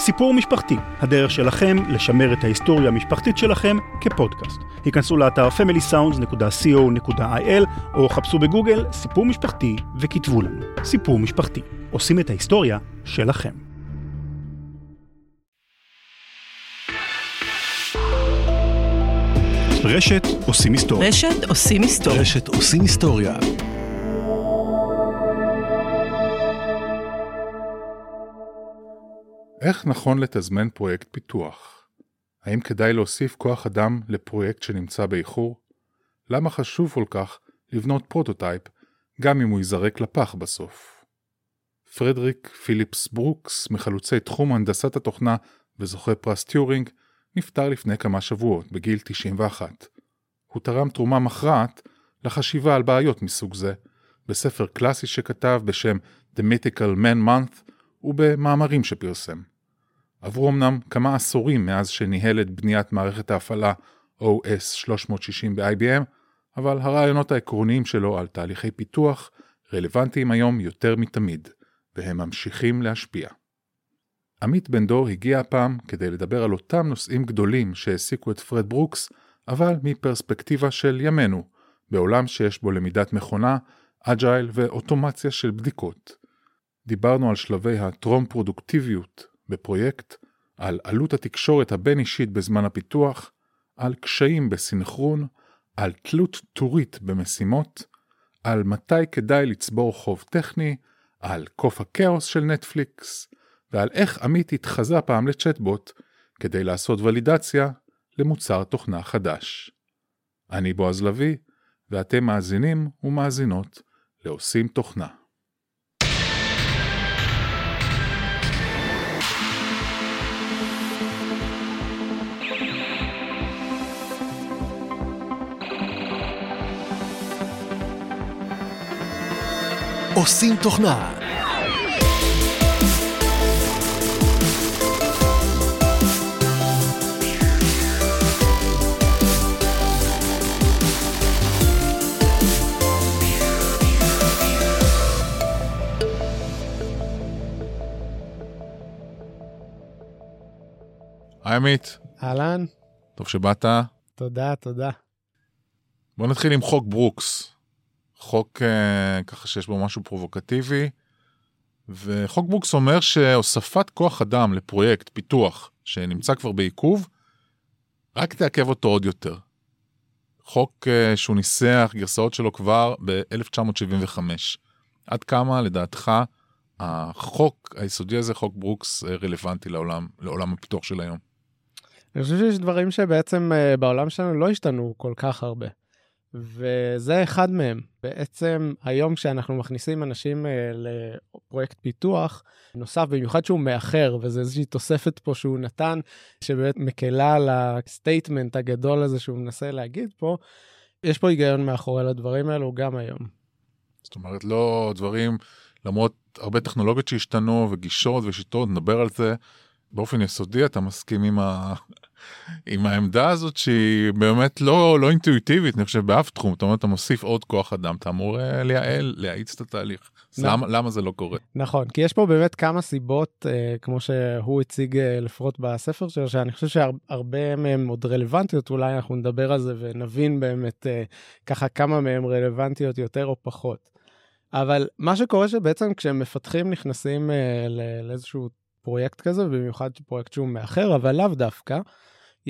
סיפור משפחתי, הדרך שלכם לשמר את ההיסטוריה המשפחתית שלכם כפודקאסט. היכנסו לאתר familysounds.co.il או חפשו בגוגל סיפור משפחתי וכתבו לנו סיפור משפחתי. עושים את ההיסטוריה שלכם. רשת עושים היסטוריה. רשת עושים היסטוריה. רשת עושים היסטוריה. איך נכון לתזמן פרויקט פיתוח? האם כדאי להוסיף כוח אדם לפרויקט שנמצא באיחור? למה חשוב כל כך לבנות פרוטוטייפ גם אם הוא ייזרק לפח בסוף? פרדריק פיליפס ברוקס, מחלוצי תחום הנדסת התוכנה וזוכה פרס טיורינג, נפטר לפני כמה שבועות, בגיל 91. הוא תרם תרומה מכרעת לחשיבה על בעיות מסוג זה, בספר קלאסי שכתב בשם The Mythical Man Month ובמאמרים שפרסם. עברו אמנם כמה עשורים מאז שניהל את בניית מערכת ההפעלה OS 360 ב-IBM, אבל הרעיונות העקרוניים שלו על תהליכי פיתוח רלוונטיים היום יותר מתמיד, והם ממשיכים להשפיע. עמית בן דור הגיע הפעם כדי לדבר על אותם נושאים גדולים שהעסיקו את פרד ברוקס, אבל מפרספקטיבה של ימינו, בעולם שיש בו למידת מכונה, אג'ייל ואוטומציה של בדיקות. דיברנו על שלבי הטרום פרודוקטיביות בפרויקט, על עלות התקשורת הבין-אישית בזמן הפיתוח, על קשיים בסינכרון, על תלות טורית במשימות, על מתי כדאי לצבור חוב טכני, על קוף הכאוס של נטפליקס, ועל איך עמית התחזה פעם לצ'טבוט כדי לעשות ולידציה למוצר תוכנה חדש. אני בועז לביא, ואתם מאזינים ומאזינות לעושים תוכנה. עושים תוכנה. היי עמית, אהלן, טוב שבאת. תודה, תודה. בוא נתחיל עם חוק ברוקס. חוק אה, ככה שיש בו משהו פרובוקטיבי, וחוק ברוקס אומר שהוספת כוח אדם לפרויקט פיתוח שנמצא כבר בעיכוב, רק תעכב אותו עוד יותר. חוק אה, שהוא ניסח גרסאות שלו כבר ב-1975. עד כמה לדעתך החוק היסודי הזה, חוק ברוקס, אה, רלוונטי לעולם, לעולם הפיתוח של היום? אני חושב שיש דברים שבעצם בעולם שלנו לא השתנו כל כך הרבה. וזה אחד מהם. בעצם היום כשאנחנו מכניסים אנשים אה, לפרויקט פיתוח, נוסף במיוחד שהוא מאחר, וזו איזושהי תוספת פה שהוא נתן, שבאמת מקלה על ה statement הגדול הזה שהוא מנסה להגיד פה, יש פה היגיון מאחורי לדברים האלו גם היום. זאת אומרת, לא דברים, למרות הרבה טכנולוגיות שהשתנו וגישות ושיטות, נדבר על זה באופן יסודי, אתה מסכים עם, ה... עם העמדה הזאת שהיא באמת לא, לא אינטואיטיבית, אני חושב, באף תחום. זאת אומרת, אתה מוסיף עוד כוח אדם, אתה אמור אה, לייעל, להאיץ את התהליך. נכון. למה, למה זה לא קורה? נכון, כי יש פה באמת כמה סיבות, אה, כמו שהוא הציג אה, לפחות בספר שלו, שאני חושב שהרבה מהם עוד רלוונטיות, אולי אנחנו נדבר על זה ונבין באמת אה, ככה כמה מהם רלוונטיות יותר או פחות. אבל מה שקורה שבעצם כשמפתחים נכנסים אה, לא- לאיזשהו פרויקט כזה, במיוחד פרויקט שהוא מאחר, אבל לאו דווקא,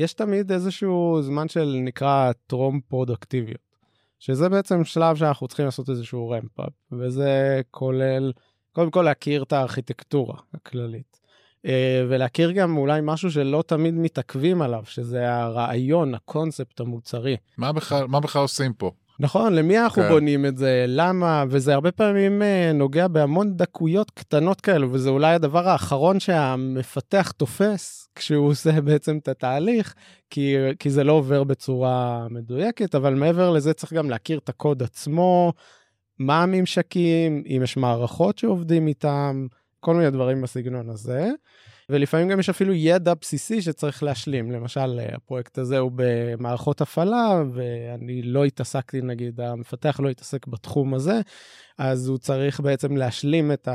יש תמיד איזשהו זמן של נקרא טרום פרודקטיביות, שזה בעצם שלב שאנחנו צריכים לעשות איזשהו רמפ-אפ, וזה כולל, קודם כל להכיר את הארכיטקטורה הכללית. אה, ולהכיר גם אולי משהו שלא תמיד מתעכבים עליו, שזה הרעיון, הקונספט המוצרי. מה בכלל, עושים פה? נכון, למי אנחנו כן. בונים את זה, למה, וזה הרבה פעמים אה, נוגע בהמון דקויות קטנות כאלו, וזה אולי הדבר האחרון שהמפתח תופס כשהוא עושה בעצם את התהליך, כי, כי זה לא עובר בצורה מדויקת, אבל מעבר לזה צריך גם להכיר את הקוד עצמו, מה הממשקים, אם יש מערכות שעובדים איתם, כל מיני דברים בסגנון הזה. ולפעמים גם יש אפילו ידע בסיסי שצריך להשלים. למשל, הפרויקט הזה הוא במערכות הפעלה, ואני לא התעסקתי, נגיד, המפתח לא התעסק בתחום הזה, אז הוא צריך בעצם להשלים את,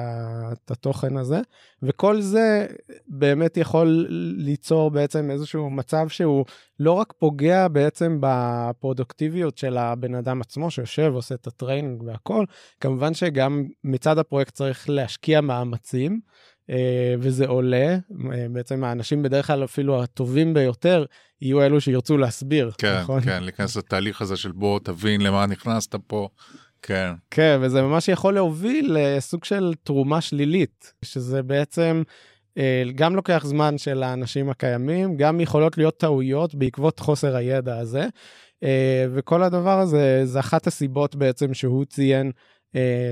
התוכן הזה, וכל זה באמת יכול ליצור בעצם איזשהו מצב שהוא לא רק פוגע בעצם בפרודוקטיביות של הבן אדם עצמו שיושב, עושה את ה training והכל, כמובן שגם מצד הפרויקט צריך להשקיע מאמצים. אה, וזה עולה, אה, בעצם האנשים בדרך כלל אפילו הטובים ביותר יהיו אלו שירצו להסביר, כן, נכון? כן, להיכנס לתהליך הזה של בוא תבין למה נכנסת פה. כן. כן, וזה ממש יכול להוביל לסוג של תרומה שלילית, שזה בעצם אה, גם לוקח זמן של האנשים הקיימים, גם יכולות להיות טעויות בעקבות חוסר הידע הזה, וכל הדבר הזה, זה אחת הסיבות בעצם שהוא ציין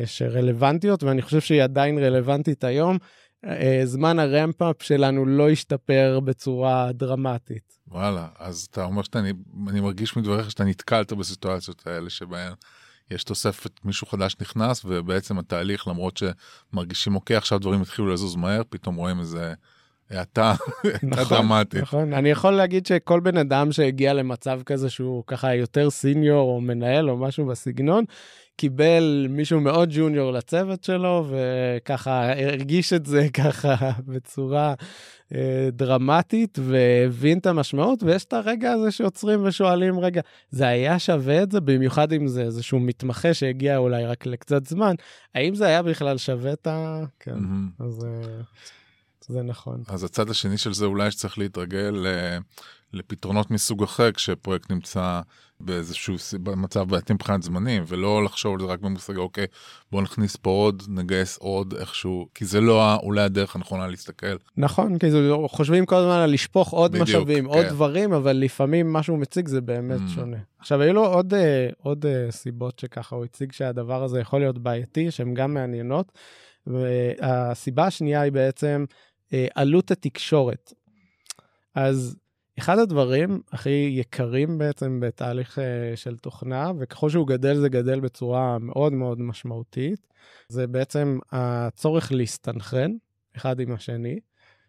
שרלוונטיות, ואני חושב שהיא עדיין רלוונטית היום. אה, זמן הרמפאפ שלנו לא השתפר בצורה דרמטית. וואלה, אז אתה אומר שאתה, אני מרגיש מדבריך שאתה נתקלת בסיטואציות האלה שבהן יש תוספת, מישהו חדש נכנס, ובעצם התהליך, למרות שמרגישים, אוקיי, עכשיו דברים התחילו לזוז מהר, פתאום רואים איזה האטה נכון, דרמטית. נכון, אני יכול להגיד שכל בן אדם שהגיע למצב כזה שהוא ככה יותר סיניור או מנהל או משהו בסגנון, קיבל מישהו מאוד ג'וניור לצוות שלו, וככה הרגיש את זה ככה בצורה אה, דרמטית, והבין את המשמעות, ויש את הרגע הזה שעוצרים ושואלים, רגע, זה היה שווה את זה? במיוחד אם זה איזשהו מתמחה שהגיע אולי רק לקצת זמן, האם זה היה בכלל שווה את ה... כן, mm-hmm. אז... אה, זה נכון. אז הצד השני של זה אולי שצריך להתרגל לפתרונות מסוג אחר כשפרויקט נמצא באיזשהו מצב בעייתי מבחינת זמנים, ולא לחשוב על זה רק במושג, אוקיי, בוא נכניס פה עוד, נגייס עוד איכשהו, כי זה לא אולי הדרך הנכונה להסתכל. נכון, כי זה, חושבים כל הזמן על לשפוך עוד בדיוק, משאבים, כן. עוד דברים, אבל לפעמים מה שהוא מציג זה באמת mm. שונה. עכשיו, היו לו עוד, אה, עוד אה, סיבות שככה הוא הציג שהדבר הזה יכול להיות בעייתי, שהן גם מעניינות, והסיבה השנייה היא בעצם אה, עלות התקשורת. אז אחד הדברים הכי יקרים בעצם בתהליך uh, של תוכנה, וככל שהוא גדל זה גדל בצורה מאוד מאוד משמעותית, זה בעצם הצורך להסתנכרן אחד עם השני.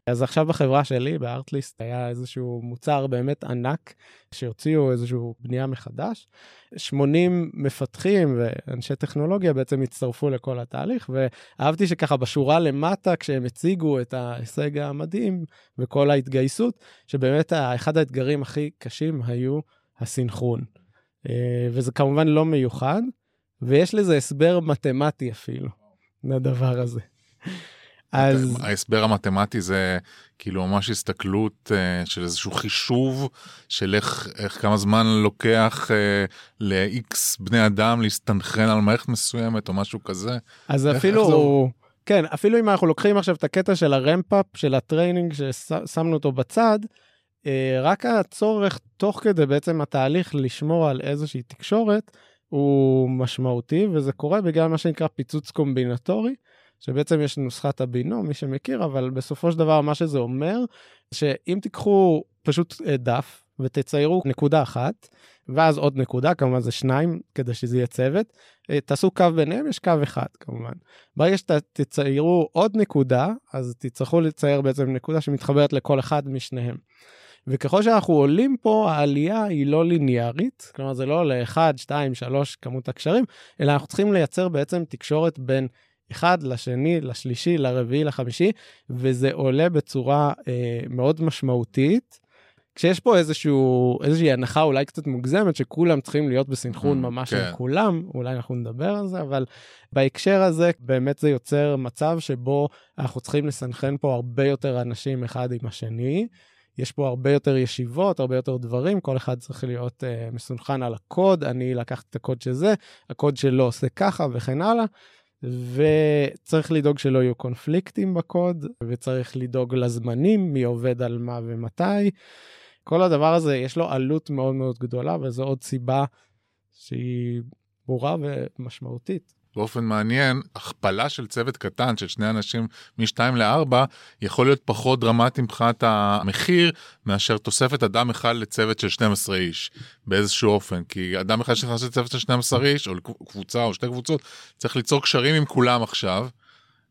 אז עכשיו בחברה שלי, בארטליסט, היה איזשהו מוצר באמת ענק, שהוציאו איזשהו בנייה מחדש. 80 מפתחים ואנשי טכנולוגיה בעצם הצטרפו לכל התהליך, ואהבתי שככה בשורה למטה, כשהם הציגו את ההישג המדהים וכל ההתגייסות, שבאמת אחד האתגרים הכי קשים היו הסינכרון. אה, וזה כמובן לא מיוחד, ויש לזה הסבר מתמטי אפילו, לדבר הזה. אז... ההסבר המתמטי זה כאילו ממש הסתכלות uh, של איזשהו חישוב של איך, איך כמה זמן לוקח uh, ל-X בני אדם להסתנכרן על מערכת מסוימת או משהו כזה. אז איך, אפילו, איך זה... כן, אפילו אם אנחנו לוקחים עכשיו את הקטע של ה ramp-up, של ה training ששמנו אותו בצד, uh, רק הצורך תוך כדי בעצם התהליך לשמור על איזושהי תקשורת הוא משמעותי, וזה קורה בגלל מה שנקרא פיצוץ קומבינטורי. שבעצם יש נוסחת הבינום, מי שמכיר, אבל בסופו של דבר מה שזה אומר, שאם תיקחו פשוט אה, דף ותציירו נקודה אחת, ואז עוד נקודה, כמובן זה שניים, כדי שזה יהיה צוות, אה, תעשו קו ביניהם, יש קו אחד כמובן. ברגע שתציירו עוד נקודה, אז תצטרכו לצייר בעצם נקודה שמתחברת לכל אחד משניהם. וככל שאנחנו עולים פה, העלייה היא לא ליניארית, כלומר זה לא ל-1, 2, 3 כמות הקשרים, אלא אנחנו צריכים לייצר בעצם תקשורת בין אחד לשני, לשלישי, לרביעי, לחמישי, וזה עולה בצורה אה, מאוד משמעותית. כשיש פה איזשהו, איזושהי הנחה אולי קצת מוגזמת, שכולם צריכים להיות בסנכרון mm, ממש כן. עם כולם, אולי אנחנו נדבר על זה, אבל בהקשר הזה באמת זה יוצר מצב שבו אנחנו צריכים לסנכרן פה הרבה יותר אנשים אחד עם השני. יש פה הרבה יותר ישיבות, הרבה יותר דברים, כל אחד צריך להיות uh, מסונכן על הקוד, אני לקחתי את הקוד של זה, הקוד שלו עושה ככה וכן הלאה. וצריך לדאוג שלא יהיו קונפליקטים בקוד, וצריך לדאוג לזמנים, מי עובד על מה ומתי. כל הדבר הזה יש לו עלות מאוד מאוד גדולה, וזו עוד סיבה שהיא ברורה ומשמעותית. באופן מעניין, הכפלה של צוות קטן של שני אנשים מ-2 ל-4 יכול להיות פחות דרמטי מבחינת המחיר מאשר תוספת אדם אחד לצוות של 12 איש באיזשהו אופן כי אדם אחד שנכנס לצוות של 12 איש או קבוצה או שתי קבוצות צריך ליצור קשרים עם כולם עכשיו.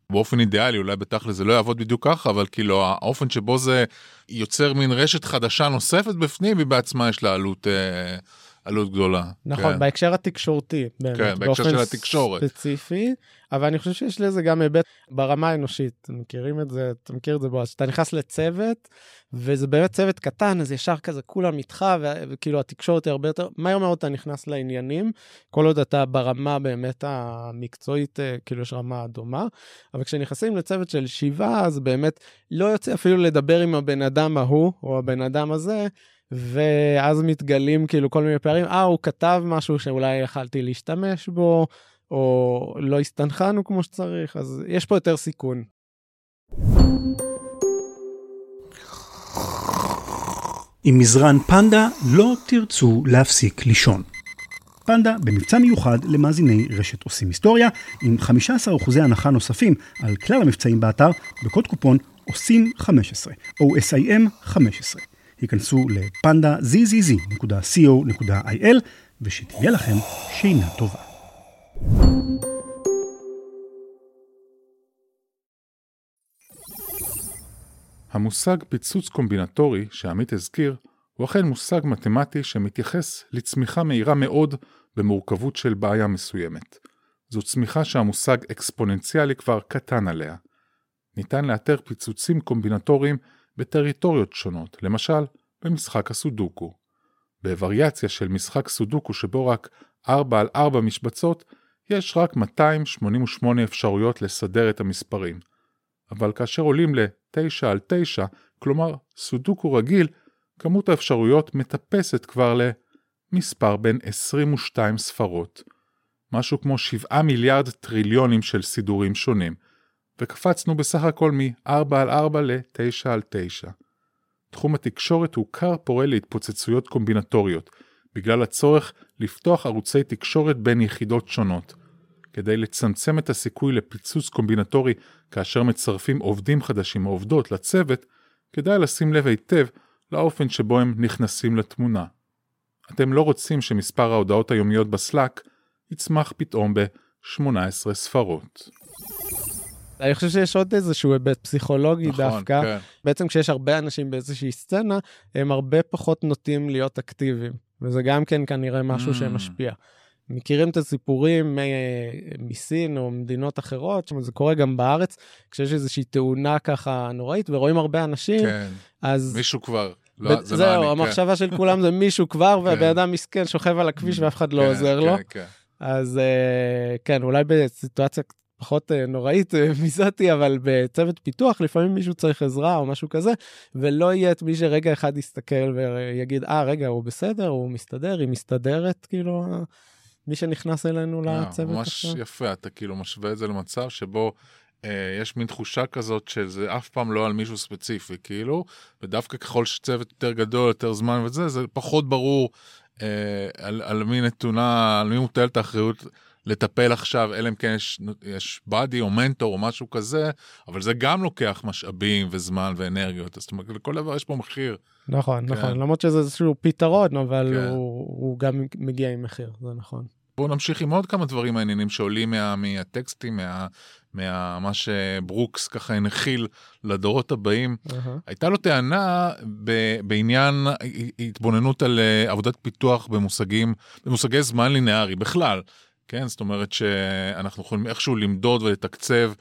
באופן אידיאלי, אולי בתכל'ס זה לא יעבוד בדיוק ככה, אבל כאילו האופן שבו זה יוצר מין רשת חדשה נוספת בפנים, היא בעצמה יש לה עלות, אה, עלות גדולה. נכון, כן. בהקשר התקשורתי, באמת, כן, בהקשר של התקשורת. ספציפי, אבל אני חושב שיש לזה גם היבט ברמה האנושית, אתם מכירים את זה, אתה מכיר את זה בועז, שאתה נכנס לצוות, וזה באמת צוות קטן, אז ישר כזה כולם איתך, וכאילו התקשורת היא הרבה יותר, מהר מאוד אתה נכנס לעניינים, כל עוד אתה ברמה באמת המקצועית, אה, כאילו יש רמה דומה, אבל כשנכנסים לצוות של שבעה, אז באמת לא יוצא אפילו לדבר עם הבן אדם ההוא, או הבן אדם הזה, ואז מתגלים כאילו כל מיני פערים, אה, הוא כתב משהו שאולי יכלתי להשתמש בו, או לא הסתנכרנו כמו שצריך, אז יש פה יותר סיכון. עם מזרן פנדה לא תרצו להפסיק לישון. פנדה במבצע מיוחד למאזיני רשת עושים היסטוריה, עם 15% הנחה נוספים על כלל המבצעים באתר, בקוד קופון עושים 15, OSIM 15. היכנסו לפנדה zzz.co.il ושתהיה לכם שינה טובה. המושג פיצוץ קומבינטורי שעמית הזכיר, הוא אכן מושג מתמטי שמתייחס לצמיחה מהירה מאוד במורכבות של בעיה מסוימת. זו צמיחה שהמושג אקספוננציאלי כבר קטן עליה. ניתן לאתר פיצוצים קומבינטוריים בטריטוריות שונות, למשל במשחק הסודוקו. בווריאציה של משחק סודוקו שבו רק 4 על 4 משבצות, יש רק 288 אפשרויות לסדר את המספרים. אבל כאשר עולים ל-9 על 9, כלומר סודוקו רגיל, כמות האפשרויות מטפסת כבר למספר בין 22 ספרות. משהו כמו 7 מיליארד טריליונים של סידורים שונים, וקפצנו בסך הכל מ-4 על 4 ל-9 על 9. תחום התקשורת הוא כר פורה להתפוצצויות קומבינטוריות, בגלל הצורך לפתוח ערוצי תקשורת בין יחידות שונות. כדי לצמצם את הסיכוי לפיצוץ קומבינטורי כאשר מצרפים עובדים חדשים או עובדות לצוות, כדאי לשים לב היטב לאופן שבו הם נכנסים לתמונה. אתם לא רוצים שמספר ההודעות היומיות בסלאק יצמח פתאום ב-18 ספרות. אני חושב שיש עוד איזשהו היבט פסיכולוגי נכון, דווקא. כן. בעצם כשיש הרבה אנשים באיזושהי סצנה, הם הרבה פחות נוטים להיות אקטיביים, וזה גם כן כנראה משהו Mm. שמשפיע. מכירים את הסיפורים אה, מסין או ממדינות אחרות, שזה קורה גם בארץ, כשיש איזושהי תאונה ככה נוראית ורואים הרבה אנשים, כן, אז... מישהו כבר, לא, זה זהו, לא אני, כן. המחשבה של כולם זה מישהו כבר, והבן כן. אדם מסכן שוכב על הכביש ואף אחד לא כן, עוזר כן, לו. כן. אז אה, כן, אולי בסיטואציה פחות אה, נוראית אה, מזאתי, אבל בצוות פיתוח לפעמים מישהו צריך עזרה או משהו כזה, ולא יהיה את מי שרגע אחד יסתכל ויגיד, אה, רגע, הוא בסדר, הוא מסתדר, היא מסתדרת, כאילו, אה, מי שנכנס אלינו לא, לצוות ממש עכשיו. יפה, אתה כאילו משווה את זה למצב שבו יש מין תחושה כזאת שזה אף פעם לא על מישהו ספציפי, כאילו, ודווקא ככל שצוות יותר גדול, יותר זמן וזה, זה פחות ברור אה, על, על מי נתונה, על מי מוטלת האחריות לטפל עכשיו, אלא אם כן יש, יש באדי או מנטור או משהו כזה, אבל זה גם לוקח משאבים וזמן ואנרגיות, זאת אומרת, לכל דבר יש פה מחיר. נכון, כן. נכון, למרות שזה איזשהו פתרון, אבל כן. הוא הוא גם מגיע עם מחיר, זה נכון. בואו נמשיך עם עוד כמה דברים מעניינים שעולים מה, מהטקסטים, מה, מה, מה שברוקס ככה הנחיל לדורות הבאים. אהה. הייתה לו טענה ב, בעניין התבוננות על אה, עבודת פיתוח במושגים, במושגי זמן לינארי בכלל. כן, זאת אומרת שאנחנו יכולים איכשהו למדוד ולתקצב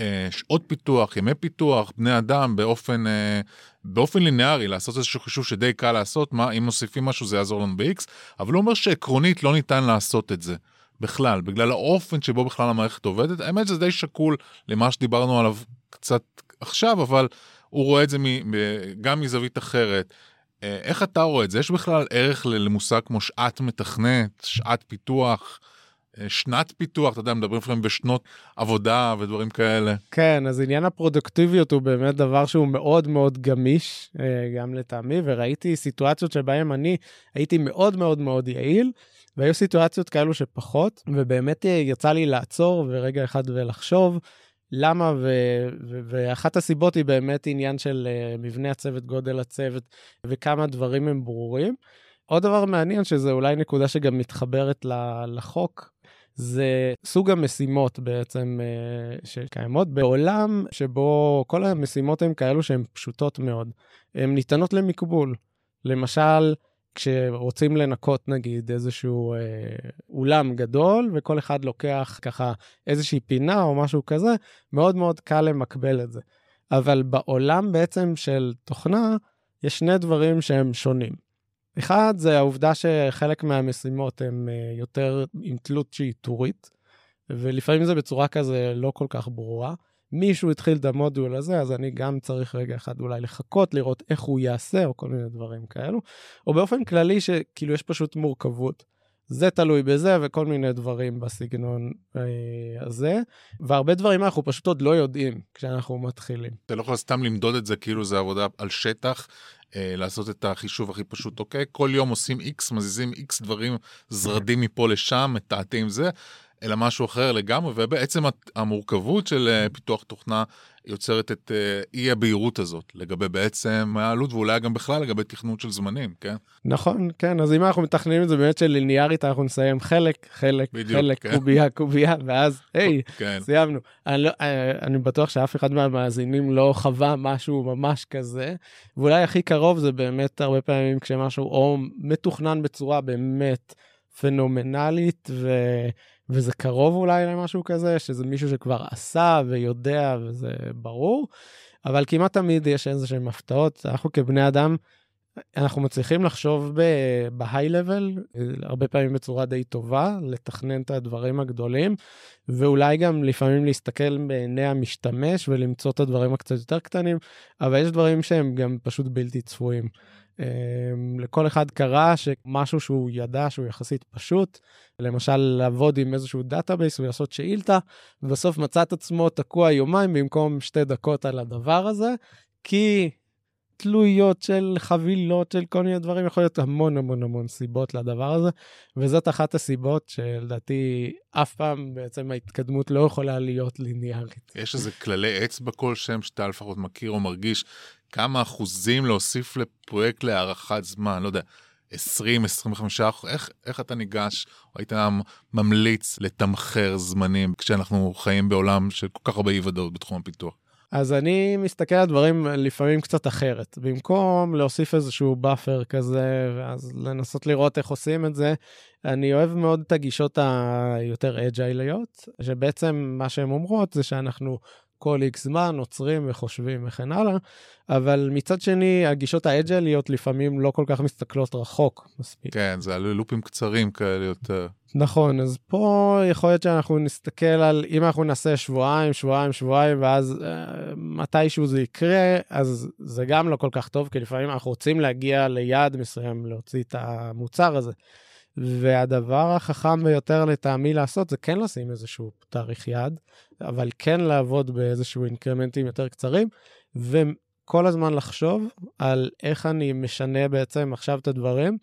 אה, שעות פיתוח, ימי פיתוח, בני אדם באופן, אה, באופן לינארי, לעשות איזשהו חישוב שדי קל לעשות, מה, אם מוסיפים משהו זה יעזור לנו ב-X, אבל הוא אומר שעקרונית לא ניתן לעשות את זה. בכלל, בגלל האופן שבו בכלל המערכת עובדת, האמת זה די שקול למה שדיברנו עליו קצת עכשיו, אבל הוא רואה את זה מ- גם מזווית אחרת. אה, איך אתה רואה את זה? יש בכלל ערך למושג כמו שעת מתכנת, שעת פיתוח, שנת פיתוח, אתה יודע, מדברים לפעמים בשנות עבודה ודברים כאלה. כן, אז עניין הפרודוקטיביות הוא באמת דבר שהוא מאוד מאוד גמיש, אה, גם לטעמי, וראיתי סיטואציות שבהן אני הייתי מאוד מאוד מאוד יעיל, והיו סיטואציות כאלו שפחות, ובאמת אה, יצא לי לעצור ורגע אחד ולחשוב למה, ו- ו- ואחת הסיבות היא באמת עניין של אה, מבנה הצוות, גודל הצוות, וכמה דברים הם ברורים. עוד דבר מעניין, שזה אולי נקודה שגם מתחברת לחוק, זה סוג המשימות בעצם אה, שקיימות בעולם שבו כל המשימות הן כאלו שהן פשוטות מאוד. הן ניתנות למקבול. למשל, כשרוצים לנקות נגיד איזשהו אה, אולם גדול וכל אחד לוקח ככה איזושהי פינה או משהו כזה, מאוד מאוד קל למקבל את זה. אבל בעולם בעצם של תוכנה, יש שני דברים שהם שונים. אחד, זה העובדה שחלק מהמשימות הן אה, יותר עם תלות שהיא טורית, ולפעמים זה בצורה כזה לא כל כך ברורה. מישהו התחיל את המודול הזה, אז אני גם צריך רגע אחד אולי לחכות, לראות איך הוא יעשה, או כל מיני דברים כאלו. או באופן כללי, שכאילו יש פשוט מורכבות. זה תלוי בזה וכל מיני דברים בסגנון אה, הזה, והרבה דברים אנחנו פשוט עוד לא יודעים כשאנחנו מתחילים. אתה לא יכול סתם למדוד את זה כאילו זה עבודה על שטח, לעשות את החישוב הכי פשוט, אוקיי? כל יום עושים X, מזיזים X דברים, זרדים מפה לשם, מתעתעים זה. אלא משהו אחר לגמרי, ובעצם המורכבות של אה, פיתוח תוכנה יוצרת את אה, אי הבהירות הזאת לגבי בעצם העלות ואולי גם בכלל לגבי תכנות של זמנים, כן? נכון, כן, אז אם אנחנו מתכננים את זה באמת של ליניארית, אנחנו נסיים חלק, חלק, בדיוק, חלק, כן. קובייה, קובייה, ואז היי, כן. סיימנו. אני, לא, אה, אני בטוח שאף אחד מהמאזינים לא חווה משהו ממש כזה, ואולי הכי קרוב זה באמת הרבה פעמים כשמשהו או מתוכנן בצורה באמת פנומנלית, ו... וזה קרוב אולי למשהו כזה, שזה מישהו שכבר עשה ויודע וזה ברור, אבל כמעט תמיד יש איזה שהם הפתעות. אנחנו כבני אדם, אנחנו מצליחים לחשוב בהיי לבל, הרבה פעמים בצורה די טובה, לתכנן את הדברים הגדולים, ואולי גם לפעמים להסתכל בעיני המשתמש ולמצוא את הדברים הקצת יותר קטנים, אבל יש דברים שהם גם פשוט בלתי צפויים. אמ, לכל אחד קרה שמשהו שהוא ידע שהוא יחסית פשוט, למשל לעבוד עם איזשהו database ולעשות שאילתה, ובסוף מצא את עצמו תקוע יומיים במקום שתי דקות על הדבר הזה, כי תלויות של חבילות של כל מיני דברים, יכול להיות המון המון המון סיבות לדבר הזה, וזאת אחת הסיבות שלדעתי אף פעם בעצם ההתקדמות לא יכולה להיות ליניארית. יש איזה כללי אצבע כלשהם שאתה לפחות מכיר או מרגיש כמה אחוזים להוסיף לפרויקט להארכת זמן, לא יודע, 20, 25 אחוז, איך, איך אתה ניגש, או היית ממליץ לתמחר זמנים כשאנחנו חיים בעולם של כל כך הרבה אי ודאות בתחום הפיתוח? אז אני מסתכל על דברים לפעמים קצת אחרת. במקום להוסיף איזשהו buffer כזה, ואז לנסות לראות איך עושים את זה, אני אוהב מאוד את הגישות היותר אג'ייליות, שבעצם מה שהן אומרות זה שאנחנו כל איקס זמן עוצרים וחושבים וכן הלאה, אבל מצד שני, הגישות האג'ליות לפעמים לא כל כך מסתכלות רחוק מספיק. כן, זה על לופים קצרים כאלה יותר. נכון, אז פה יכול להיות שאנחנו נסתכל על, אם אנחנו נעשה שבועיים, שבועיים, שבועיים, ואז אה, מתישהו זה יקרה, אז זה גם לא כל כך טוב, כי לפעמים אנחנו רוצים להגיע ליעד מסוים, להוציא את המוצר הזה. והדבר החכם ביותר לטעמי לעשות זה כן לשים איזשהו תאריך יעד, אבל כן לעבוד באיזשהו אינקרמנטים יותר קצרים, וכל הזמן לחשוב על איך אני משנה בעצם עכשיו את הדברים,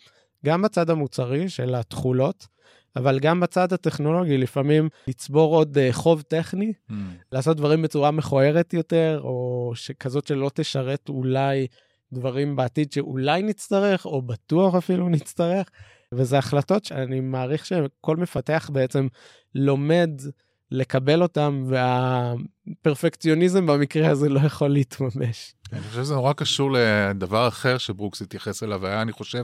גם בצד המוצרי של התכולות, אבל גם בצד הטכנולוגי, לפעמים לצבור עוד uh, חוב טכני, mm. לעשות דברים בצורה מכוערת יותר, או כזאת שלא תשרת אולי דברים בעתיד שאולי נצטרך, או בטוח אפילו נצטרך. וזה החלטות שאני מעריך שכל מפתח בעצם לומד לקבל אותם, והפרפקציוניזם במקרה הזה לא יכול להתממש. אני חושב שזה נורא קשור לדבר אחר שברוקס התייחס אליו, היה, אני חושב,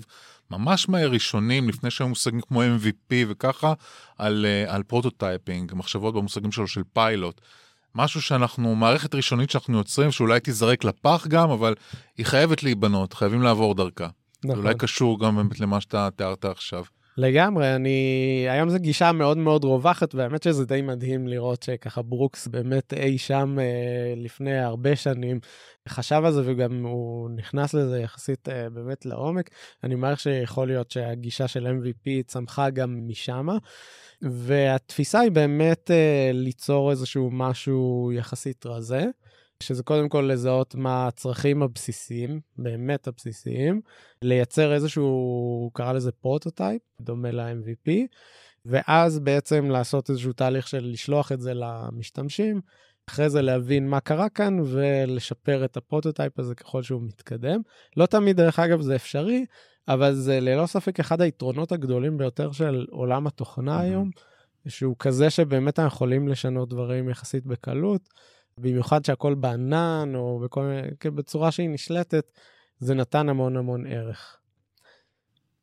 ממש מהראשונים, לפני שהיו מושגים כמו MVP וככה, על, אה, על prototyping, מחשבות במושגים שלו של פיילוט. משהו שאנחנו, מערכת ראשונית שאנחנו יוצרים, שאולי תיזרק לפח גם, אבל היא חייבת להיבנות, חייבים לעבור דרכה. נכון. אולי קשור גם באמת למה שאתה תיארת עכשיו. לגמרי, אני... היום זו גישה מאוד מאוד רווחת, והאמת שזה די מדהים לראות שככה ברוקס באמת אי שם אה, לפני הרבה שנים חשב על זה, וגם הוא נכנס לזה יחסית אה, באמת לעומק. אני מעריך שיכול להיות שהגישה של MVP צמחה גם משם, והתפיסה היא באמת אה, ליצור איזשהו משהו יחסית רזה. שזה קודם כל לזהות מה הצרכים הבסיסיים, באמת הבסיסיים, לייצר איזשהו, הוא קרא לזה פרוטוטייפ, דומה ל-MVP, ואז בעצם לעשות איזשהו תהליך של לשלוח את זה למשתמשים, אחרי זה להבין מה קרה כאן ולשפר את הפרוטוטייפ הזה ככל שהוא מתקדם. לא תמיד, דרך אגב, זה אפשרי, אבל זה ללא ספק אחד היתרונות הגדולים ביותר של עולם התוכנה mm-hmm. היום. שהוא כזה שבאמת אנחנו יכולים לשנות דברים יחסית בקלות, במיוחד שהכל בענן או בכל מיני, בצורה שהיא נשלטת, זה נתן המון המון ערך.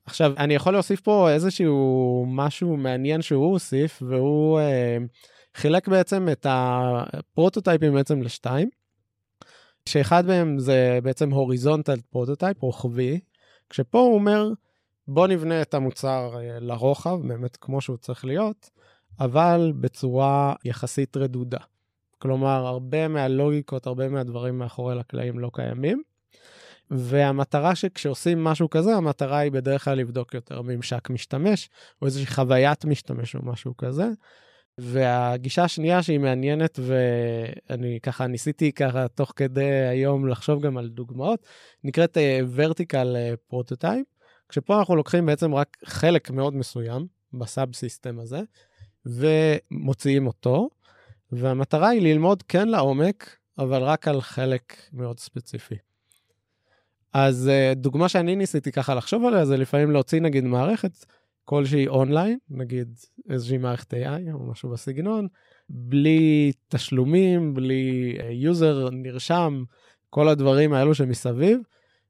עכשיו, אני יכול להוסיף פה איזשהו משהו מעניין שהוא הוסיף, והוא אה, חילק בעצם את הפרוטוטייפים בעצם לשתיים, שאחד מהם זה בעצם horizontal prototype, רוחבי, כשפה הוא אומר, בוא נבנה את המוצר אה, לרוחב, באמת כמו שהוא צריך להיות, אבל בצורה יחסית רדודה. כלומר, הרבה מהלוגיקות, הרבה מהדברים מאחורי לקלעים לא קיימים. והמטרה שכשעושים משהו כזה, המטרה היא בדרך כלל לבדוק יותר ממשק משתמש, או איזושהי חוויית משתמש או משהו כזה. והגישה השנייה שהיא מעניינת, ואני ככה ניסיתי ככה תוך כדי היום לחשוב גם על דוגמאות, נקראת uh, vertical uh, prototype, כשפה אנחנו לוקחים בעצם רק חלק מאוד מסוים ב sub system הזה, ומוציאים אותו, והמטרה היא ללמוד כן לעומק, אבל רק על חלק מאוד ספציפי. אז uh, דוגמה שאני ניסיתי ככה לחשוב עליה זה לפעמים להוציא נגיד מערכת כלשהי אונליין, נגיד איזושהי מערכת AI או משהו בסגנון, בלי תשלומים, בלי user uh, נרשם, כל הדברים האלו שמסביב,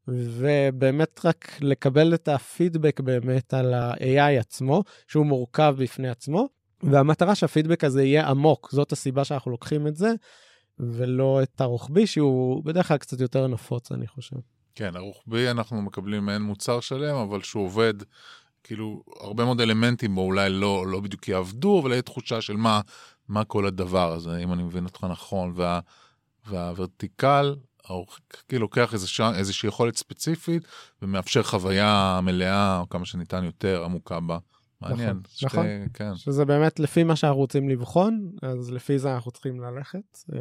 ובאמת רק לקבל את הפידבק באמת על ה-AI עצמו, שהוא מורכב בפני עצמו, והמטרה שהפידבק הזה יהיה עמוק, זאת הסיבה שאנחנו לוקחים את זה, ולא את הרוחבי, שהוא בדרך כלל קצת יותר נפוץ, אני חושב. כן, הרוחבי אנחנו מקבלים מעין מוצר שלם, אבל שהוא עובד, כאילו, הרבה מאוד אלמנטים בו אולי לא, לא בדיוק יעבדו, אבל יהיה תחושה של מה, מה כל הדבר הזה, אם אני מבין אותך נכון. וה, והוורטיקל, כאילו לוקח איזושהי יכולת ספציפית ומאפשר חוויה מלאה, או כמה שניתן יותר עמוקה בה. מעניין. נכון, שתי, נכון. כן. שזה באמת לפי מה שאנחנו רוצים לבחון, אז לפי זה אנחנו צריכים ללכת. אה,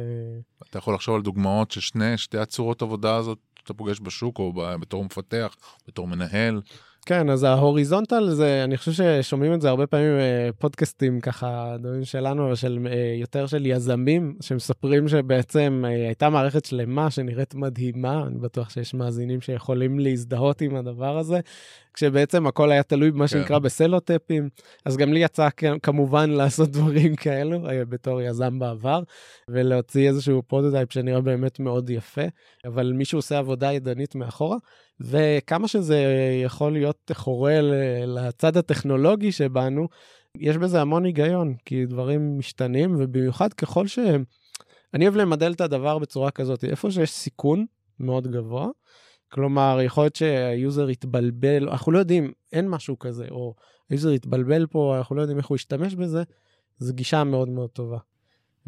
אתה יכול לחשוב על דוגמאות ששני, שתי הצורות עבודה הזאת שאתה פוגש בשוק, או בתור מפתח, בתור מנהל. כן, אז ההוריזונטל זה, אני חושב ששומעים את זה הרבה פעמים אה, ככה, דברים שלנו, אבל של, אה, יותר של יזמים, שמספרים שבעצם הייתה מערכת שלמה שנראית מדהימה, אני בטוח שיש מאזינים שיכולים להזדהות עם הדבר הזה, כשבעצם הכל היה תלוי במה כן. שנקרא בסלוטייפים, אז גם לי יצא כמובן לעשות דברים כאלו בתור יזם בעבר, ולהוציא איזשהו פרוטוטייפ שנראה באמת מאוד יפה, אבל מישהו עושה עבודה ידנית מאחורה. וכמה שזה יכול להיות חורה לצד הטכנולוגי שבנו, יש בזה המון היגיון, כי דברים משתנים, ובמיוחד ככל ש... אני אוהב למדל את הדבר בצורה כזאת, איפה שיש סיכון מאוד גבוה, כלומר, יכול להיות שה user יתבלבל, אנחנו לא יודעים, אין משהו כזה, או ה user יתבלבל פה, אנחנו לא יודעים איך הוא ישתמש בזה, זו גישה מאוד מאוד טובה.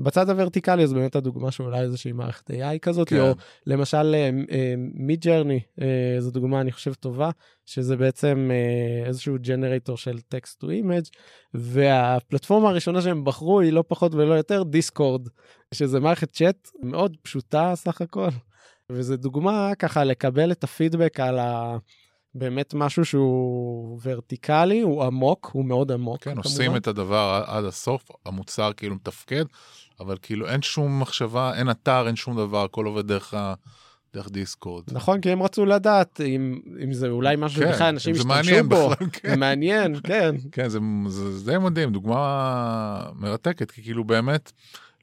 בצד ה vertical-י אז באמת הדוגמה שאולי איזושהי מערכת AI כזאת, כן. או למשל Mid uh, journey, uh, זו דוגמה אני חושב טובה, שזה בעצם איזשהו ג'נרטור של text to image והפלטפורמה הראשונה שהם בחרו היא לא פחות ולא יותר Discord, שזה מערכת צ'אט מאוד פשוטה סך הכל, וזו דוגמה ככה לקבל את הפידבק על ה... באמת משהו שהוא ורטיקלי, הוא עמוק, הוא מאוד עמוק. כן, כמובן. עושים את הדבר עד הסוף, המוצר כאילו מתפקד, אבל כאילו אין שום מחשבה, אין אתר, אין שום דבר, הכל עובד דרך ה... דרך דיסקורד. נכון, כי הם רצו לדעת אם, אם זה אולי משהו כן, שבכלל אנשים ישתמשו בו. בכלל, כן. זה מעניין, כן. כן, זה, זה די מדהים, דוגמה מרתקת, כי כאילו באמת,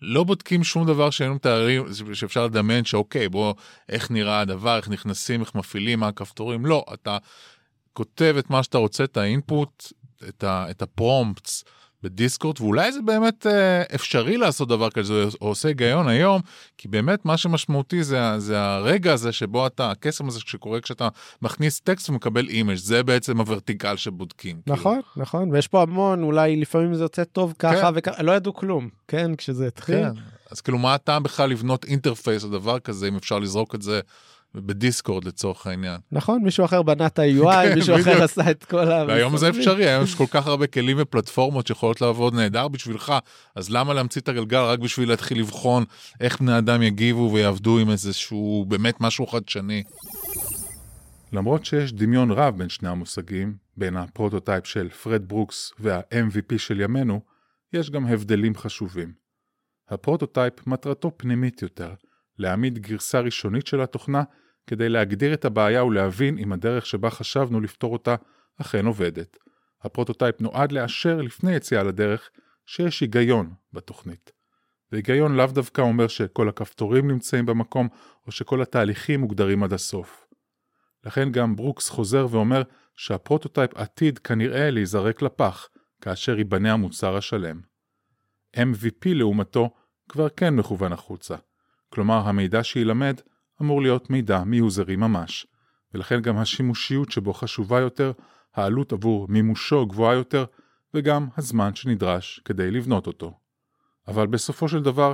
לא בודקים שום דבר שהיינו מתארים, שאפשר לדמיין שאוקיי, בוא, איך נראה הדבר, איך נכנסים, איך מפעילים, מה הכפתורים, לא, אתה כותב את מה שאתה רוצה, את האינפוט, את, ה, את הפרומפטס. בדיסקורד, ואולי זה באמת אה, אפשרי לעשות דבר כזה, או עושה היגיון היום, כי באמת מה שמשמעותי זה, זה הרגע הזה שבו אתה, הקסם הזה שקורה כשאתה מכניס טקסט ומקבל image, זה בעצם ה vertical שבודקים. כאילו. נכון, כאילו. נכון, ויש פה המון, אולי לפעמים זה יוצא טוב ככה כן. וככה, לא ידעו כלום, כן, כשזה התחיל. כן, אז כאילו מה הטעם בכלל לבנות interface או דבר כזה, אם אפשר לזרוק את זה. ב Discord לצורך העניין. נכון, מישהו אחר בנה את ה-UI, כן, מישהו אחר עשה את כל ה... והיום זה אפשרי, היום יש כל כך הרבה כלים ופלטפורמות שיכולות לעבוד נהדר בשבילך, אז למה להמציא את הגלגל רק בשביל להתחיל לבחון איך בני אדם יגיבו ויעבדו עם איזשהו באמת משהו חדשני. למרות שיש דמיון רב בין שני המושגים, בין ה prototype של פרד ברוקס וה-MVP של ימינו, יש גם הבדלים חשובים. ה prototype מטרתו פנימית יותר, להעמיד גרסה ראשונית של התוכנה כדי להגדיר את הבעיה ולהבין אם הדרך שבה חשבנו לפתור אותה אכן עובדת. ה prototype נועד לאשר לפני יציאה לדרך שיש היגיון בתוכנית. והיגיון לאו דווקא אומר שכל הכפתורים נמצאים במקום, או שכל התהליכים מוגדרים עד הסוף. לכן גם ברוקס חוזר ואומר שה prototype עתיד כנראה להיזרק לפח, כאשר ייבנה המוצר השלם. MVP לעומתו כבר כן מכוון החוצה. כלומר, המידע שיילמד אמור להיות מידע מ user-י ממש, ולכן גם השימושיות שבו חשובה יותר, העלות עבור מימושו גבוהה יותר, וגם הזמן שנדרש כדי לבנות אותו. אבל בסופו של דבר,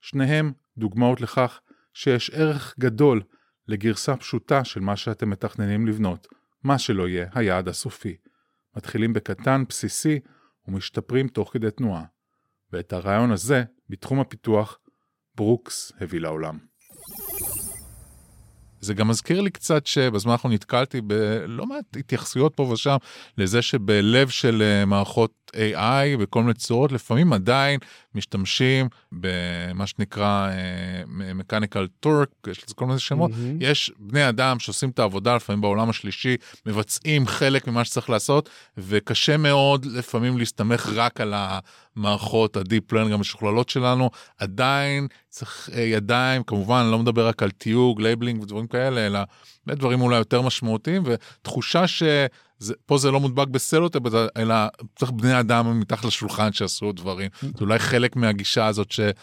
שניהם דוגמאות לכך שיש ערך גדול לגרסה פשוטה של מה שאתם מתכננים לבנות, מה שלא יהיה היעד הסופי. מתחילים בקטן, בסיסי, ומשתפרים תוך כדי תנועה. ואת הרעיון הזה, בתחום הפיתוח, ברוקס הביא לעולם. זה גם מזכיר לי קצת שבזמן האחרון נתקלתי בלא מעט התייחסויות פה ושם לזה שבלב של אה, מערכות AI בכל מיני צורות, לפעמים עדיין משתמשים במה שנקרא uh, Mechanical Turk, יש לזה כל מיני שמות. Mm-hmm. יש בני אדם שעושים את העבודה לפעמים בעולם השלישי, מבצעים חלק ממה שצריך לעשות, וקשה מאוד לפעמים להסתמך רק על המערכות ה-Deep Learning המשוכללות שלנו. עדיין צריך uh, ידיים, כמובן, אני לא מדבר רק על תיוג, labeling ודברים כאלה, אלא באמת דברים אולי יותר משמעותיים, ותחושה ש... זה, לא מודבק בסלוטר, אלא צריך בני אדם מתחת לשולחן שעשו דברים. זה אולי חלק מהגישה הזאת שאתה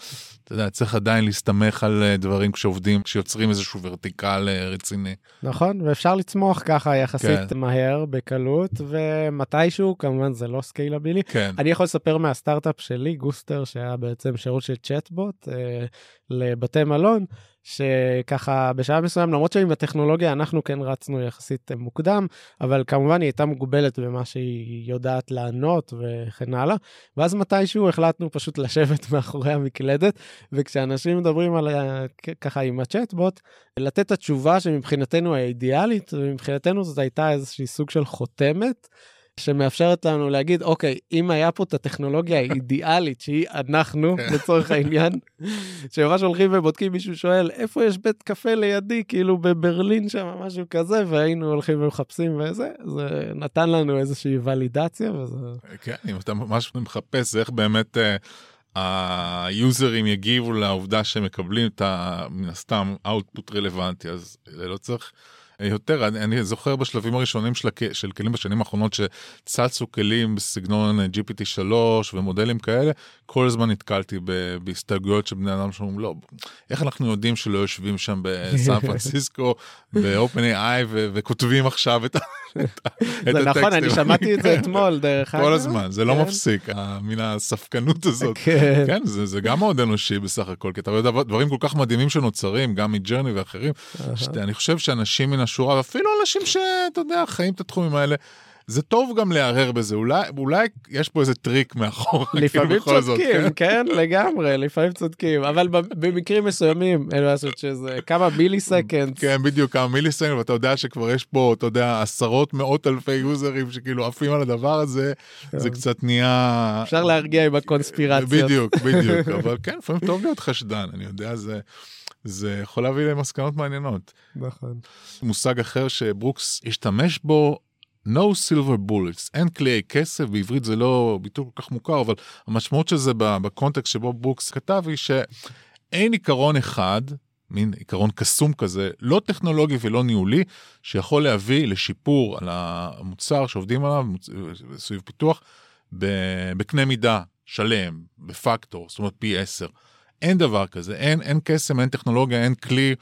יודע, צריך עדיין להסתמך על אה, דברים כשעובדים, כשיוצרים איזשהו vertical אה, רציני. נכון, ואפשר לצמוח ככה יחסית כן. מהר, בקלות, ומתישהו, כמובן זה לא scalable-י. כן. אני יכול לספר מהסטארט-אפ שלי, גוסטר, שהיה בעצם שירות של צ'טבוט אה, לבתי מלון. שככה בשלב מסוים, למרות שעם הטכנולוגיה אנחנו כן רצנו יחסית מוקדם, אבל כמובן היא הייתה מוגבלת במה שהיא יודעת לענות וכן הלאה. ואז מתישהו החלטנו פשוט לשבת מאחורי המקלדת, וכשאנשים מדברים על ככה עם הצ'טבוט, לתת את התשובה שמבחינתנו האידיאלית, ומבחינתנו זאת הייתה איזושהי סוג של חותמת. שמאפשרת לנו להגיד, אוקיי, אם היה פה את הטכנולוגיה האידיאלית, שהיא אנחנו, כן. לצורך העניין, שממש הולכים ובודקים, מישהו שואל, איפה יש בית קפה לידי, כאילו בברלין שם, משהו כזה, והיינו הולכים ומחפשים וזה, זה נתן לנו איזושהי ולידציה, וזה... כן, אם אתה ממש מחפש איך באמת... uh... היוזרים יגיבו לעובדה שהם מקבלים את ה... מן הסתם output רלוונטי, אז לא צריך יותר, אני, אני זוכר בשלבים הראשונים של, הכ... של כלים בשנים האחרונות שצצו כלים בסגנון GPT 3 ומודלים כאלה, כל הזמן נתקלתי. בהסתייגויות של בני אדם שאומרים, לא, איך אנחנו יודעים שלא יושבים שם בסן פרנסיסקו, ב-open. וכותבים עכשיו את, זה נכון, אני שמעתי את זה אתמול, דרך אגב. כל הזמן, זה לא כן. מפסיק, מן הספקנות הזאת. כן, כן זה, זה גם מאוד אנושי בסך הכל, כי אתה רואה דברים כל כך מדהימים שנוצרים, גם מ journey ואחרים, שאני חושב שאנשים מן השורה, ואפילו אנשים שאתה יודע, חיים את התחומים האלה, זה טוב גם להרהר בזה, אולי, אולי יש פה איזה טריק מאחור. כאילו, לפעמים צודקים, זאת, כן? כן, לגמרי, לפעמים צודקים, אבל במקרים מסוימים, אין לעשות שזה כמה millisecond. כן, בדיוק, כמה millisecond, ואתה יודע שכבר יש פה, אתה יודע, עשרות, מאות אלפי יוזרים שכאילו עפים על הדבר הזה, זה כן. קצת נהיה... אפשר להרגיע עם הקונספירציות. בדיוק, בדיוק, אבל כן, לפעמים טוב להיות חשדן, אני יודע, זה... זה יכול להביא למסקנות מעניינות. נכון. מושג אחר שברוקס השתמש בו no silver bullets, אין כדורי כסף, בעברית זה לא ביטוי כל כך מוכר, אבל המשמעות של זה ב context שבו ברוקס כתב היא שאין עיקרון אחד, מין עיקרון קסום כזה, לא טכנולוגי ולא ניהולי, שיכול להביא לשיפור על המוצר שעובדים עליו, סביב פיתוח, בקנה מידה שלם, בפקטור, זאת אומרת פי 10. אין דבר כזה, אין, אין קסם, אין טכנולוגיה, אין כלי,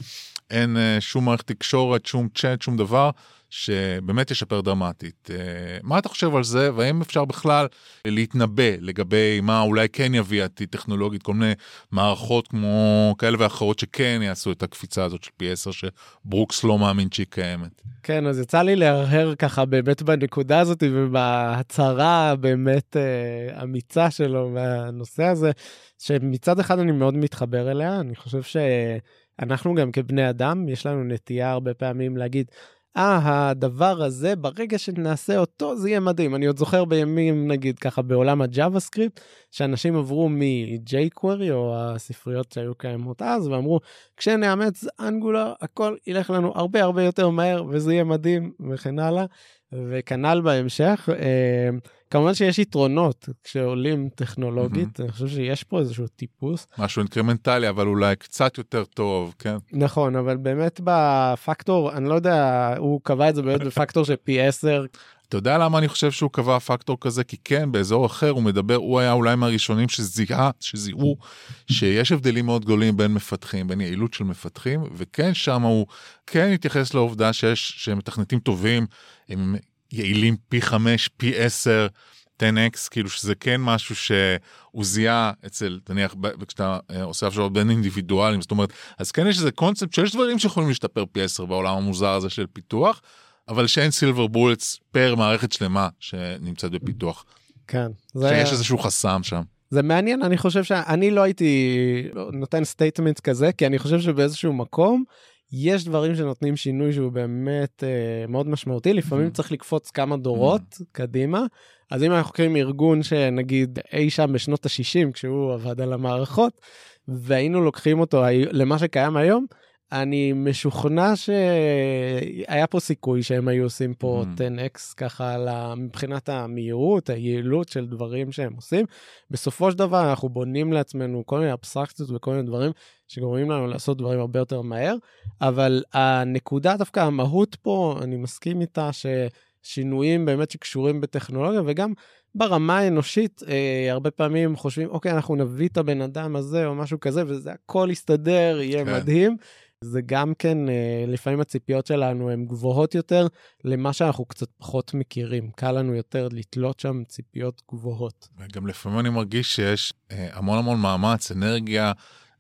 אין uh, שום מערכת תקשורת, שום צ'אט, שום דבר. שבאמת ישפר דרמטית. אה, מה אתה חושב על זה, והאם אפשר בכלל להתנבא לגבי מה אולי כן יביא עתיד טכנולוגית, כל מיני מערכות כמו כאלה ואחרות שכן יעשו את הקפיצה הזאת של פי 10 שברוקס לא מאמין שהיא קיימת. כן, אז יצא לי להרהר ככה באמת בנקודה הזאת ובהצהרה באמת אה, אמיצה שלו מהנושא הזה, שמצד אחד אני מאוד מתחבר אליה, אני חושב שאנחנו גם כבני אדם, יש לנו נטייה הרבה פעמים להגיד, אה, הדבר הזה, ברגע שנעשה אותו, זה יהיה מדהים. אני עוד זוכר בימים, נגיד, ככה בעולם הג'אווה סקריפט, שאנשים עברו מ-jQuery, או הספריות שהיו קיימות אז, ואמרו, כשנאמץ אנגולר, הכל ילך לנו הרבה הרבה יותר מהר, וזה יהיה מדהים, וכן הלאה. וכנ"ל בהמשך, אה, כמובן שיש יתרונות כשעולים טכנולוגית, אני חושב שיש פה איזשהו טיפוס. משהו אינקרמנטלי, אבל אולי קצת יותר טוב, כן? נכון, אבל באמת בפקטור, אני לא יודע, הוא קבע את זה באמת בפקטור של פי 10. אתה יודע למה אני חושב שהוא קבע פקטור כזה? כי כן, באזור אחר הוא מדבר, הוא היה אולי מהראשונים שזיהה, שזיהו שיש הבדלים מאוד גדולים בין מפתחים, בין יעילות של מפתחים, וכן שם הוא כן התייחס לעובדה שיש, שמתכנתים טובים, הם יעילים פי 5, פי 10. 10x, כאילו שזה כן משהו שהוא זיהה אצל, נניח, כשאתה אה, עושה הפשרות בין אינדיבידואלים, זאת אומרת, אז כן יש איזה קונספט שיש דברים שיכולים להשתפר פי 10 בעולם המוזר הזה של פיתוח, אבל שאין silver bullets per מערכת שלמה שנמצאת בפיתוח. כן. שיש איזשהו חסם שם. זה מעניין, אני חושב שאני לא הייתי נותן statement כזה, כי אני חושב שבאיזשהו מקום יש דברים שנותנים שינוי שהוא באמת אה, מאוד משמעותי, לפעמים mm-hmm. צריך לקפוץ כמה דורות mm-hmm. קדימה. אז אם אנחנו חוקרים ארגון שנגיד אי שם בשנות ה-60, כשהוא עבד על המערכות, והיינו לוקחים אותו למה שקיים היום, אני משוכנע שהיה פה סיכוי שהם היו עושים פה mm. 10x ככה מבחינת המהירות, היעילות של דברים שהם עושים. בסופו של דבר אנחנו בונים לעצמנו כל מיני אבסטרקציות וכל מיני דברים שגורמים לנו לעשות דברים הרבה יותר מהר, אבל הנקודה דווקא המהות פה, אני מסכים איתה ששינויים באמת שקשורים בטכנולוגיה וגם ברמה האנושית, אה, הרבה פעמים חושבים, אוקיי, אנחנו נביא את הבן אדם הזה או משהו כזה, וזה הכל יסתדר, יהיה כן. מדהים. זה גם כן, אה, לפעמים הציפיות שלנו הן גבוהות יותר למה שאנחנו קצת פחות מכירים. קל לנו יותר לתלות שם ציפיות גבוהות. וגם לפעמים אני מרגיש שיש אה, המון המון מאמץ, אנרגיה.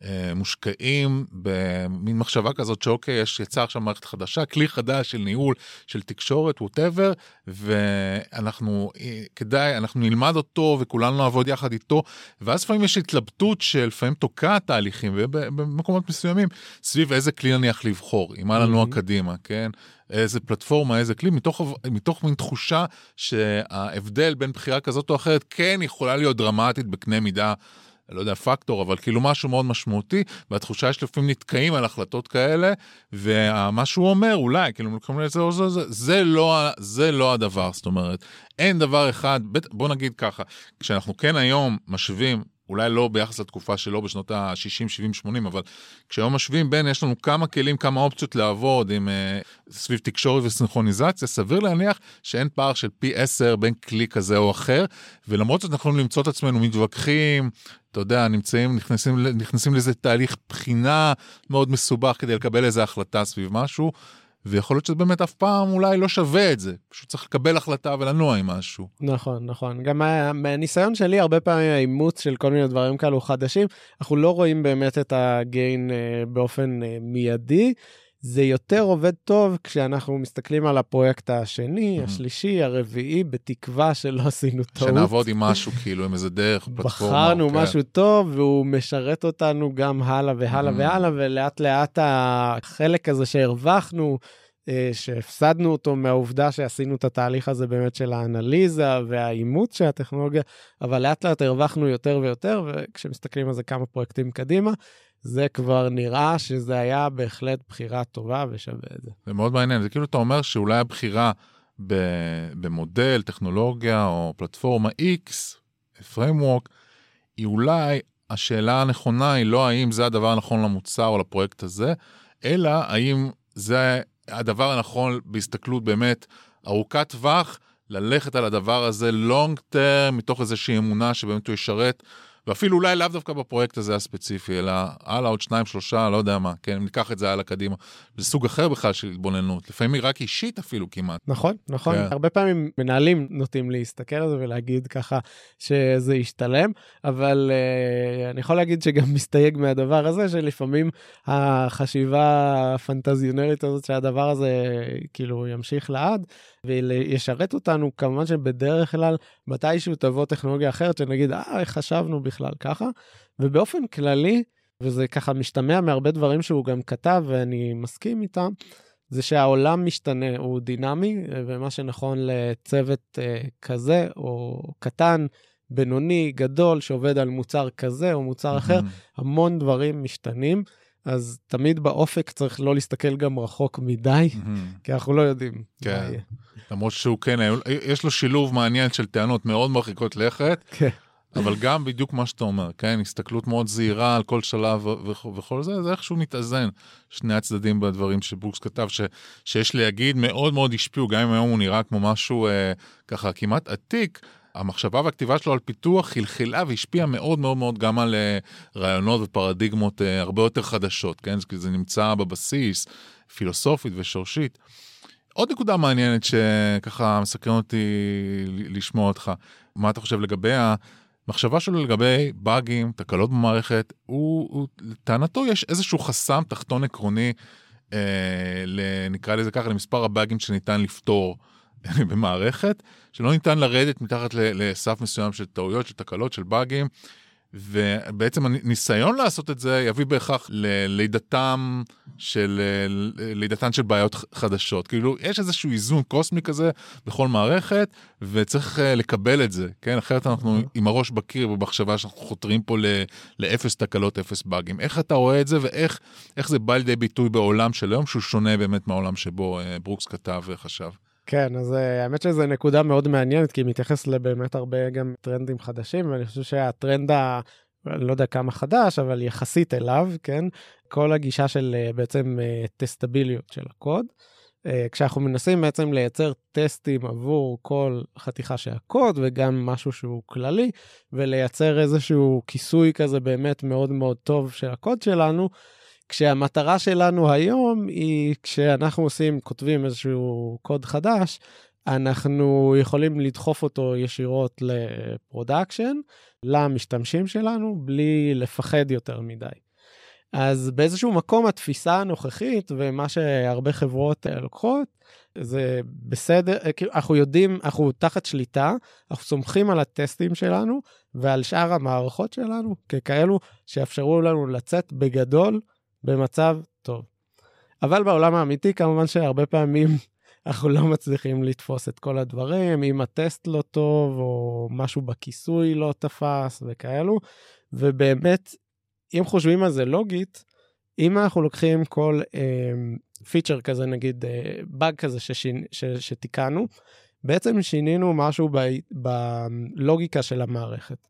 אה, מושקעים במין מחשבה כזאת שאוקיי, יש, יצא עכשיו מערכת חדשה, כלי חדש של ניהול, של תקשורת, ווטאבר, ואנחנו, אה, כדאי, אנחנו נלמד אותו וכולנו נעבוד יחד איתו, ואז לפעמים יש התלבטות שלפעמים תוקעת תהליכים, ובמקומות מסוימים, סביב איזה כלי נניח לבחור, אם היה לנו קדימה, כן? איזה פלטפורמה, איזה כלי, מתוך, מתוך מין תחושה שההבדל בין בחירה כזאת או אחרת כן יכולה להיות דרמטית בקנה מידה. לא יודע, פקטור, אבל כאילו משהו מאוד משמעותי, והתחושה שלפעמים נתקעים על החלטות כאלה, ומה שהוא אומר, אולי, כאילו, זה, זה, זה, זה, לא, זה לא הדבר, זאת אומרת, אין דבר אחד, בוא נגיד ככה, כשאנחנו כן היום משווים אולי לא ביחס לתקופה שלו בשנות ה-60, 70, 80, אבל כשהיום משווים בין, יש לנו כמה כלים, כמה אופציות לעבוד עם uh, סביב תקשורת וסינכרוניזציה, סביר להניח שאין פער של פי 10 בין כלי כזה או אחר, ולמרות זאת אנחנו יכולים למצוא את עצמנו מתווכחים, אתה יודע, נמצאים, נכנסים, נכנסים לאיזה תהליך בחינה מאוד מסובך כדי לקבל איזה החלטה סביב משהו. ויכול להיות שזה באמת אף פעם אולי לא שווה את זה, פשוט צריך לקבל החלטה ולנוע עם משהו. נכון, נכון. גם מהניסיון שלי, הרבה פעמים האימוץ של כל מיני דברים כאלו חדשים, אנחנו לא רואים באמת את הגיין אה, באופן אה, מיידי. זה יותר עובד טוב כשאנחנו מסתכלים על הפרויקט השני, mm-hmm. השלישי, הרביעי, בתקווה שלא עשינו טעות. שנעבוד עם משהו, כאילו, עם איזה דרך, פלטפורמה. בחרנו כן. משהו טוב, והוא משרת אותנו גם הלאה והלאה mm-hmm. והלאה, ולאט לאט החלק הזה שהרווחנו, אה, שהפסדנו אותו מהעובדה שעשינו את התהליך הזה באמת של האנליזה והאימוץ של הטכנולוגיה, אבל לאט לאט הרווחנו יותר ויותר, וכשמסתכלים על זה כמה פרויקטים קדימה, זה כבר נראה שזה היה בהחלט בחירה טובה ושווה את זה. זה מאוד מעניין, זה כאילו אתה אומר שאולי הבחירה במודל, טכנולוגיה או פלטפורמה X, framework, היא אולי, השאלה הנכונה היא לא האם זה הדבר הנכון למוצר או לפרויקט הזה, אלא האם זה הדבר הנכון בהסתכלות באמת ארוכת טווח, ללכת על הדבר הזה long term, מתוך איזושהי אמונה שבאמת הוא ישרת ואפילו אולי לאו דווקא בפרויקט הזה הספציפי, אלא הלאה עוד שניים, שלושה, לא יודע מה, כן, אם ניקח את זה הלאה קדימה. זה סוג אחר בכלל של התבוננות, לפעמים היא רק אישית אפילו כמעט. נכון, נכון. כן. הרבה פעמים מנהלים נוטים להסתכל על זה ולהגיד ככה שזה ישתלם, אבל uh, אני יכול להגיד שגם מסתייג מהדבר הזה, שלפעמים החשיבה הפנטזיונרית הזאת שהדבר הזה כאילו ימשיך לעד, וישרת אותנו, כמובן שבדרך כלל מתישהו תבוא טכנולוגיה אחרת, שנגיד, אה, איך חשבנו בכלל ככה, ובאופן כללי, וזה ככה משתמע מהרבה דברים שהוא גם כתב, ואני מסכים איתם, זה שהעולם משתנה, הוא דינמי, ומה שנכון לצוות uh, כזה, או קטן, בינוני, גדול, שעובד על מוצר כזה או מוצר אחר, המון דברים משתנים. אז תמיד באופק צריך לא להסתכל גם רחוק מדי, כי אנחנו לא יודעים. מה כן. יהיה. למרות שהוא כן, יש לו שילוב מעניין של טענות מאוד מרחיקות לכת, כן. אבל גם בדיוק מה שאתה אומר, כן? הסתכלות מאוד זהירה על כל שלב וכל זה, זה איכשהו מתאזן, שני הצדדים בדברים שברוקס כתב, ש- שיש להגיד, מאוד מאוד השפיעו, גם אם היום הוא נראה כמו משהו אה, ככה כמעט עתיק. המחשבה והכתיבה שלו על פיתוח חלחלה והשפיעה מאוד מאוד מאוד גם על אה, רעיונות ופרדיגמות אה, הרבה יותר חדשות, כן? כי זה נמצא בבסיס, פילוסופית ושורשית. עוד נקודה מעניינת שככה מסקרן אותי לשמוע אותך, מה אתה חושב לגבי המחשבה שלו לגבי באגים, תקלות במערכת, הוא, הוא, לטענתו יש איזשהו חסם תחתון עקרוני, אה, נקרא לזה ככה, למספר הבאגים שניתן לפתור במערכת, שלא ניתן לרדת מתחת לסף מסוים של טעויות, של תקלות, של באגים. ובעצם הניסיון לעשות את זה יביא בהכרח ללידתם של, לידתן של בעיות חדשות. כאילו, יש איזשהו איזון קוסמי כזה בכל מערכת, וצריך אה, לקבל את זה, כן? אחרת אנחנו עם הראש בקיר במחשבה שאנחנו חותרים פה לאפס תקלות, אפס באגים. איך אתה רואה את זה, ואיך זה בא לידי ביטוי בעולם של היום, שהוא שונה באמת מהעולם שבו אה, ברוקס כתב וחשב? כן, אז אה, האמת שזו נקודה מאוד מעניינת, כי היא מתייחסת לבאמת הרבה גם טרנדים חדשים, ואני חושב שהטרנד ה... אני לא יודע כמה חדש, אבל יחסית אליו, כן? כל הגישה של אה, בעצם טסטביליות של הקוד. אה, כשאנחנו מנסים בעצם לייצר טסטים עבור כל חתיכה של הקוד וגם משהו שהוא כללי, ולייצר איזשהו כיסוי כזה באמת מאוד מאוד טוב של הקוד שלנו, כשהמטרה שלנו היום היא כשאנחנו עושים, כותבים איזשהו קוד חדש, אנחנו יכולים לדחוף אותו ישירות ל production, למשתמשים שלנו, בלי לפחד יותר מדי. אז באיזשהו מקום התפיסה הנוכחית ומה שהרבה חברות אה, לוקחות, זה בסדר, אה, כאילו אנחנו יודעים, אנחנו תחת שליטה, אנחנו סומכים על ה tests-ים שלנו ועל שאר המערכות שלנו ככאלו שיאפשרו לנו לצאת בגדול במצב טוב. אבל בעולם האמיתי כמובן שהרבה פעמים אנחנו לא מצליחים לתפוס את כל הדברים, אם הטסט לא טוב או משהו בכיסוי לא תפס וכאלו, ובאמת, אם חושבים על זה לוגית, אם אנחנו לוקחים כל פיצ'ר אה, כזה, נגיד אה, באג כזה ששינ... ש... שתיקנו, בעצם שינינו משהו ב... בלוגיקה של המערכת.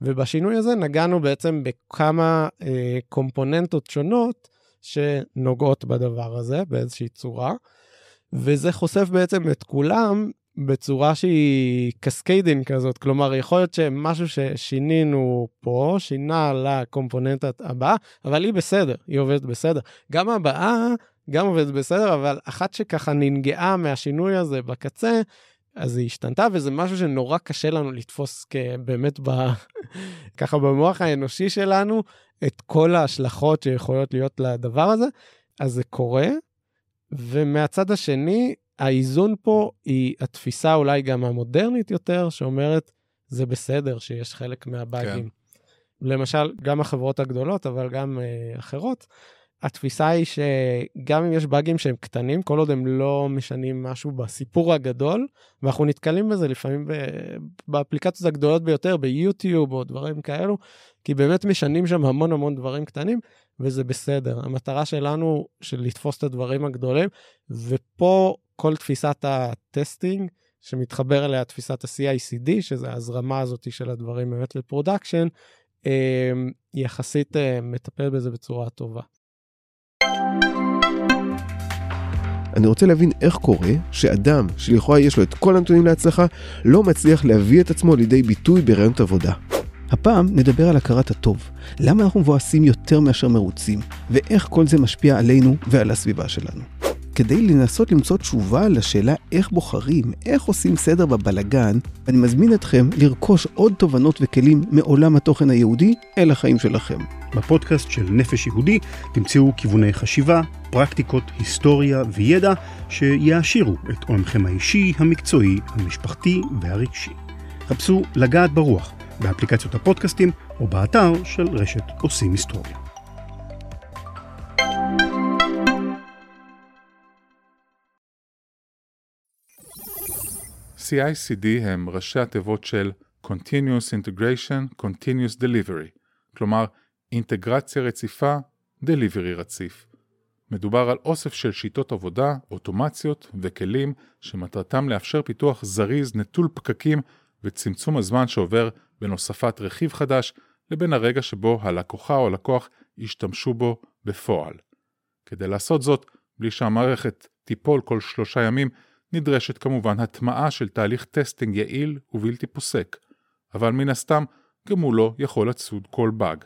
ובשינוי הזה נגענו בעצם בכמה אה, קומפוננטות שונות שנוגעות בדבר הזה באיזושהי צורה, וזה חושף בעצם את כולם בצורה שהיא קסקיידין כזאת, כלומר יכול להיות שמשהו ששינינו פה שינה לקומפוננט הבאה, אבל היא בסדר, היא עובדת בסדר. גם הבאה גם עובדת בסדר, אבל אחת שככה ננגעה מהשינוי הזה בקצה, אז היא השתנתה, וזה משהו שנורא קשה לנו לתפוס באמת ב... ככה במוח האנושי שלנו, את כל ההשלכות שיכולות להיות לדבר הזה. אז זה קורה, ומהצד השני, האיזון פה היא התפיסה אולי גם המודרנית יותר, שאומרת, זה בסדר שיש חלק מהבאגים. כן. למשל, גם החברות הגדולות, אבל גם uh, אחרות, התפיסה היא שגם אם יש באגים שהם קטנים, כל עוד הם לא משנים משהו בסיפור הגדול, ואנחנו נתקלים בזה לפעמים באפליקציות הגדולות ביותר, ב YouTube או דברים כאלו, כי באמת משנים שם המון המון דברים קטנים, וזה בסדר. המטרה שלנו של לתפוס את הדברים הגדולים, ופה כל תפיסת ה testing, שמתחבר אליה תפיסת ה-CICD, שזה ההזרמה הזאת של הדברים באמת ל production, אה, יחסית אה, מטפל בזה בצורה טובה. אני רוצה להבין איך קורה שאדם שלכאורה יש לו את כל הנתונים להצלחה, לא מצליח להביא את עצמו לידי ביטוי ברעיונות עבודה. הפעם נדבר על הכרת הטוב. למה אנחנו מבואסים יותר מאשר מרוצים, ואיך כל זה משפיע עלינו ועל הסביבה שלנו. כדי לנסות למצוא תשובה לשאלה איך בוחרים, איך עושים סדר בבלגן, אני מזמין אתכם לרכוש עוד תובנות וכלים מעולם התוכן היהודי אל החיים שלכם. בפודקאסט של נפש יהודי תמצאו כיווני חשיבה, פרקטיקות, היסטוריה וידע שיעשירו את עולמכם האישי, המקצועי, המשפחתי והרגשי. חפשו לגעת ברוח באפליקציות הפודקאסטים או באתר של רשת עושים היסטוריה. CICD הם ראשי התיבות של Continuous Integration, Continuous Delivery, כלומר אינטגרציה רציפה, delivery רציף. מדובר על אוסף של שיטות עבודה, אוטומציות וכלים שמטרתם לאפשר פיתוח זריז, נטול פקקים וצמצום הזמן שעובר בין הוספת רכיב חדש לבין הרגע שבו הלקוחה או הלקוח ישתמשו בו בפועל. כדי לעשות זאת, בלי שהמערכת תיפול כל שלושה ימים, נדרשת כמובן הטמעה של תהליך testing יעיל ובלתי פוסק, אבל מן הסתם גם הוא לא יכול לצוד כל באג.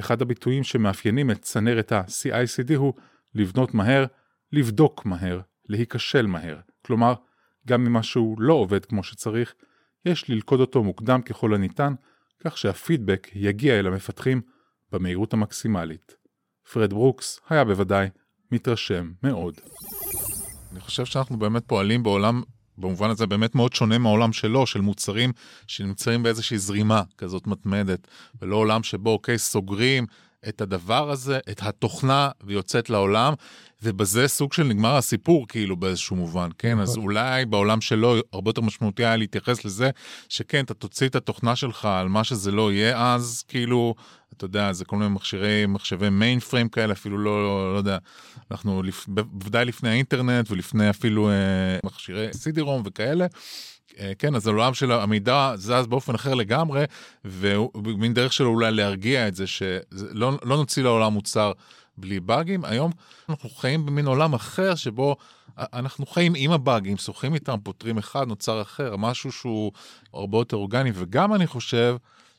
אחד הביטויים שמאפיינים את צנרת ה-CICD הוא לבנות מהר, לבדוק מהר, להיכשל מהר. כלומר, גם אם משהו לא עובד כמו שצריך, יש ללכוד אותו מוקדם ככל הניתן, כך שהפידבק יגיע אל המפתחים במהירות המקסימלית. פרד ברוקס היה בוודאי מתרשם מאוד. אני חושב שאנחנו באמת פועלים בעולם, במובן הזה באמת מאוד שונה מהעולם שלו, של מוצרים שנמצאים באיזושהי זרימה כזאת מתמדת, ולא עולם שבו, אוקיי, סוגרים את הדבר הזה, את התוכנה, ויוצאת לעולם, ובזה סוג של נגמר הסיפור, כאילו, באיזשהו מובן, כן? אז אולי בעולם שלו הרבה יותר משמעותי היה להתייחס לזה, שכן, אתה תוציא את התוכנה שלך על מה שזה לא יהיה, אז כאילו, אתה יודע, זה כל מיני מכשירי, מחשבי מיין פריים כאלה, אפילו לא, לא, לא יודע, אנחנו לפ... בוודאי לפני האינטרנט ולפני אפילו אה, מכשירי סידי-רום וכאלה. אה, כן, אז העולם של המידע זז באופן אחר לגמרי, ומין דרך שלו אולי להרגיע את זה, שלא לא נוציא לעולם מוצר בלי באגים. היום אנחנו חיים במין עולם אחר שבו אנחנו חיים עם הבאגים, שוחים איתם, פותרים אחד, נוצר אחר, משהו שהוא הרבה יותר אורגני, וגם אני חושב,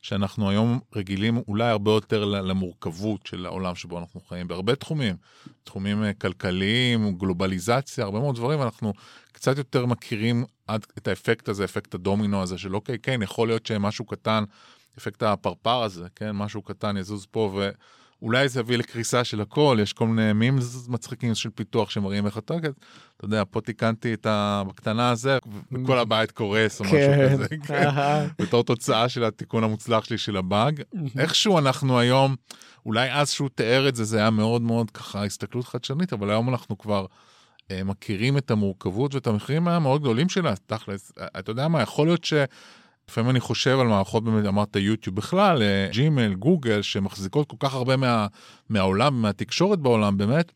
שאנחנו היום רגילים אולי הרבה יותר למורכבות של העולם שבו אנחנו חיים, בהרבה תחומים, תחומים אה, כלכליים, גלובליזציה, הרבה מאוד דברים, אנחנו קצת יותר מכירים עד את האפקט הזה, אפקט הדומינו הזה, של אוקיי, כן, יכול להיות שמשהו קטן, אפקט הפרפר הזה, כן, משהו קטן יזוז פה, ו... אולי זה יביא לקריסה של הכל, יש כל מיני מימס מצחיקים של פיתוח שמראים איך אתה, אתה יודע, פה תיקנתי את הקטנה הזה, וכל הבית קורס או משהו כן. כזה, כן, בתור תוצאה של התיקון המוצלח שלי של הבאג. איכשהו אנחנו היום, אולי אז שהוא תיאר את זה, זה היה מאוד מאוד ככה הסתכלות חדשנית, אבל היום אנחנו כבר... אה, מכירים את המורכבות ואת המחירים המאוד גדולים שלה, תכלס, אתה יודע מה, יכול להיות ש... לפעמים אני חושב על מערכות, באמת אמרת יוטיוב בכלל, ג'ימל, גוגל, שמחזיקות כל כך הרבה מה, מהעולם, מהתקשורת בעולם, באמת.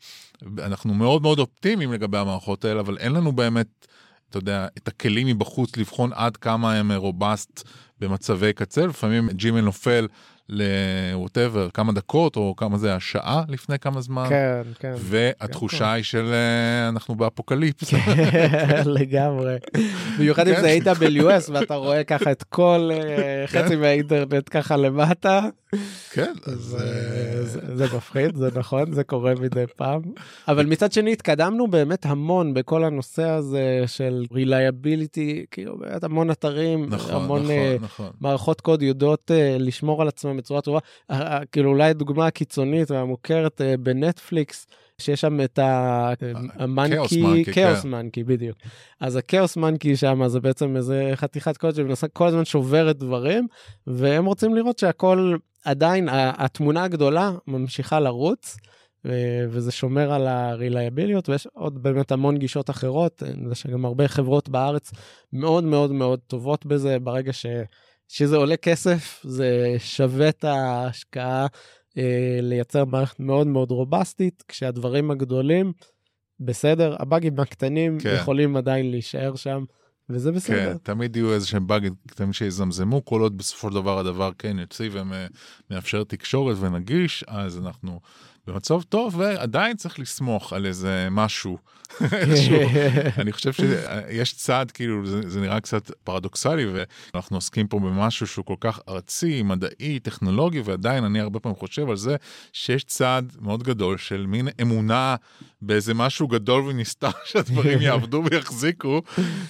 אנחנו מאוד מאוד אופטימיים לגבי המערכות האלה, אבל אין לנו באמת, אתה יודע, את הכלים מבחוץ לבחון עד כמה הם רובסט במצבי קצה. לפעמים ג'ימל נופל ל whatever, כמה דקות, או כמה זה, השעה לפני כמה זמן. כן, כן. והתחושה כן, היא של אה, אנחנו באפוקליפס. כן, לגמרי. במיוחד אם כן. זה AWS ואתה רואה ככה את כל אה, חצי מהאינטרנט ככה למטה. כן, אז אה, זה- זה מפחיד, זה נכון, זה קורה מדי פעם. אבל מצד שני התקדמנו באמת המון בכל הנושא הזה של reliability, כאילו באמת המון אתרים, נכון, המון נכון, נכון. מערכות קוד יודעות uh, לשמור על עצמם בצורה טובה. כאילו אולי הדוגמה הקיצונית והמוכרת uh, בנטפליקס, שיש שם את המנקי, Monkey, כאוס כן. מנקי, בדיוק. אז הכאוס מנקי שם זה בעצם איזה חתיכת קוד שמנסה כל הזמן שוברת דברים, והם רוצים לראות שהכל עדיין, התמונה הגדולה ממשיכה לרוץ. וזה שומר על הרילייביליות ויש עוד באמת המון גישות אחרות, אני יודע שגם הרבה חברות בארץ מאוד מאוד מאוד טובות בזה, ברגע ש, שזה עולה כסף, זה שווה את ההשקעה אה, לייצר מערכת מאוד מאוד רובסטית, כשהדברים הגדולים, בסדר, הבאגים הקטנים כן. יכולים עדיין להישאר שם, וזה בסדר. כן, תמיד יהיו איזה שהם באגים קטנים שיזמזמו, כל עוד בסופו של דבר הדבר כן יציב ומאפשר תקשורת ונגיש, אז אנחנו במצב טוב, ועדיין צריך לסמוך על איזה משהו. אני חושב שיש צעד, כאילו, זה, זה נראה קצת פרדוקסלי, ואנחנו עוסקים פה במשהו שהוא כל כך ארצי, מדעי, טכנולוגי, ועדיין אני הרבה פעמים חושב על זה שיש צעד מאוד גדול של מין אמונה באיזה משהו גדול ונסתר שהדברים יעבדו ויחזיקו,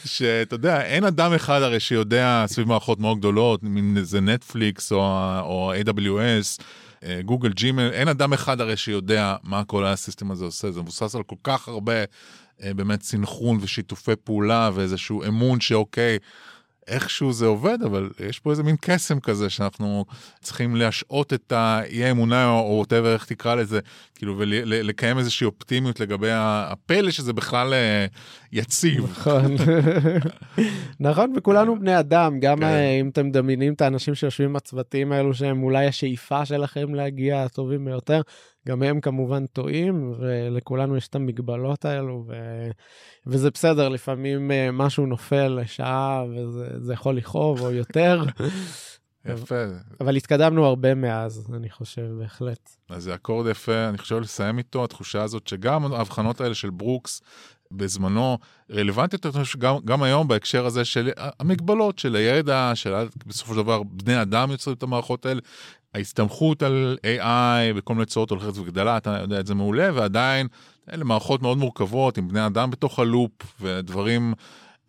שאתה יודע, אין אדם אחד הרי שיודע סביב מערכות מאוד גדולות, אם זה נטפליקס או, או AWS, גוגל ג'ימל, אין אדם אחד הרי שיודע מה כל הסיסטם הזה עושה, זה מבוסס על כל כך הרבה אה, באמת סינכרון ושיתופי פעולה ואיזשהו אמון שאוקיי, איכשהו זה עובד, אבל יש פה איזה מין קסם כזה שאנחנו צריכים להשעות את האי האמונה או ווטאבר איך תקרא לזה, כאילו, ולקיים איזושהי אופטימיות לגבי הפלא שזה בכלל אה, יציב. נכון, נכון, וכולנו בני אדם, גם כן. אה, אם אתם מדמיינים את האנשים שיושבים עם הצוותים האלו שהם אולי השאיפה שלכם להגיע הטובים ביותר, גם הם כמובן טועים, ולכולנו יש את המגבלות האלו, ו... וזה בסדר, לפעמים אה, משהו נופל לשעה וזה יכול לכאוב או יותר. יפה. אבל התקדמנו הרבה מאז, אני חושב, בהחלט. אז זה אקורד יפה, אני חושב לסיים איתו, התחושה הזאת שגם ההבחנות האלה של ברוקס, בזמנו רלוונטיות, גם, גם היום בהקשר הזה של המגבלות של הידע, של בסופו של דבר בני אדם יוצרים את המערכות האלה, ההסתמכות על AI וכל מיני צורות הולכת וגדלה, אתה יודע את זה מעולה, ועדיין אלה מערכות מאוד מורכבות עם בני אדם בתוך הלופ ודברים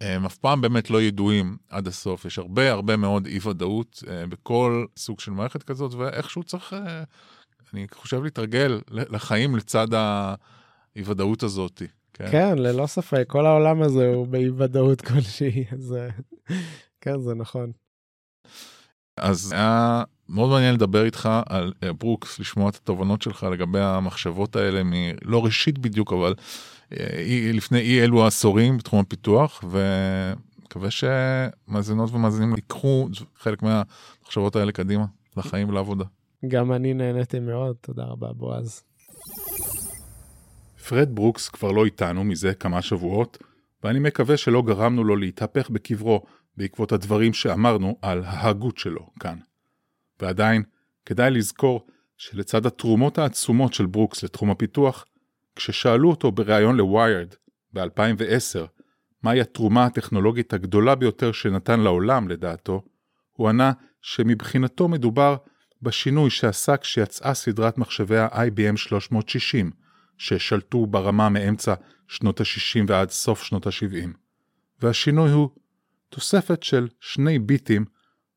הם אף פעם באמת לא ידועים עד הסוף. יש הרבה הרבה מאוד אי ודאות אה, בכל סוג של מערכת כזאת, ואיכשהו צריך, אה, אני חושב, להתרגל לחיים לצד האי ודאות הזאת. כן? כן, ללא ספק, כל העולם הזה הוא באי ודאות כלשהי, אז כן, זה נכון. אז היה מאוד מעניין לדבר איתך על אה, ברוקס, לשמוע את התובנות שלך לגבי המחשבות האלה, מ... לא ראשית בדיוק, אבל אה, לפני אי אלו עשורים בתחום הפיתוח, ומקווה שמאזינות ומאזינים ייקחו חלק מהמחשבות האלה קדימה, לחיים ולעבודה. גם אני נהניתי מאוד, תודה רבה בועז. פרד ברוקס כבר לא איתנו מזה כמה שבועות, ואני מקווה שלא גרמנו לו להתהפך בקברו בעקבות הדברים שאמרנו על ההגות שלו כאן. ועדיין, כדאי לזכור שלצד התרומות העצומות של ברוקס לתחום הפיתוח, כששאלו אותו בריאיון לוויירד ב-2010 מהי התרומה הטכנולוגית הגדולה ביותר שנתן לעולם לדעתו, הוא ענה שמבחינתו מדובר בשינוי שעשה כשיצאה סדרת מחשבי ה-IBM 360, ששלטו ברמה מאמצע שנות ה-60 ועד סוף שנות ה-70. והשינוי הוא תוספת של שני ביטים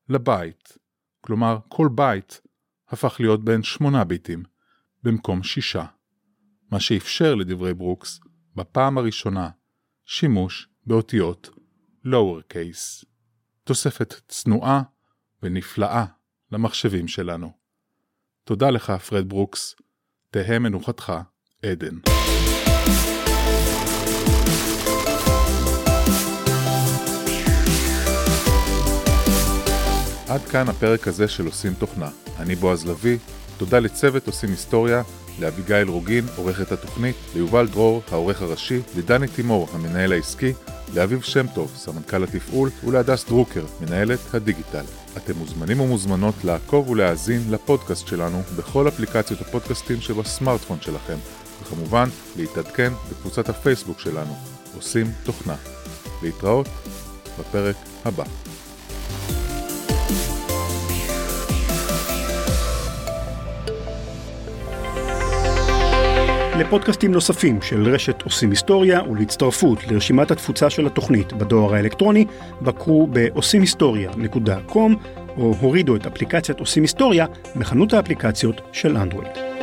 לבית, כלומר כל בית הפך להיות בין שמונה ביטים, במקום שישה. מה שאפשר לדברי ברוקס, בפעם הראשונה, שימוש באותיות lower case. תוספת צנועה ונפלאה למחשבים שלנו. תודה לך, פרד ברוקס, תהא מנוחתך עדן. עד כאן הפרק הזה של עושים תוכנה. אני בועז לביא, תודה לצוות עושים היסטוריה, לאביגיל רוגין, עורכת התוכנית, ליובל דרור, העורך הראשי, לדני תימור, המנהל העסקי, לאביב שם טוב, סמנכ"ל התפעול, ולהדס דרוקר, מנהלת הדיגיטל. אתם מוזמנים ומוזמנות לעקוב ולהאזין לפודקאסט שלנו בכל אפליקציות הפודקאסטים שבסמארטפון שלכם, וכמובן להתעדכן בקבוצת הפייסבוק שלנו, עושים תוכנה. להתראות בפרק הבא. לפודקאסטים נוספים של רשת עושים היסטוריה ולהצטרפות לרשימת התפוצה של התוכנית בדואר האלקטרוני, בקרו ב-עושימהיסטוריה.com או הורידו את אפליקציית עושים היסטוריה בחנות האפליקציות של אנדרואיד.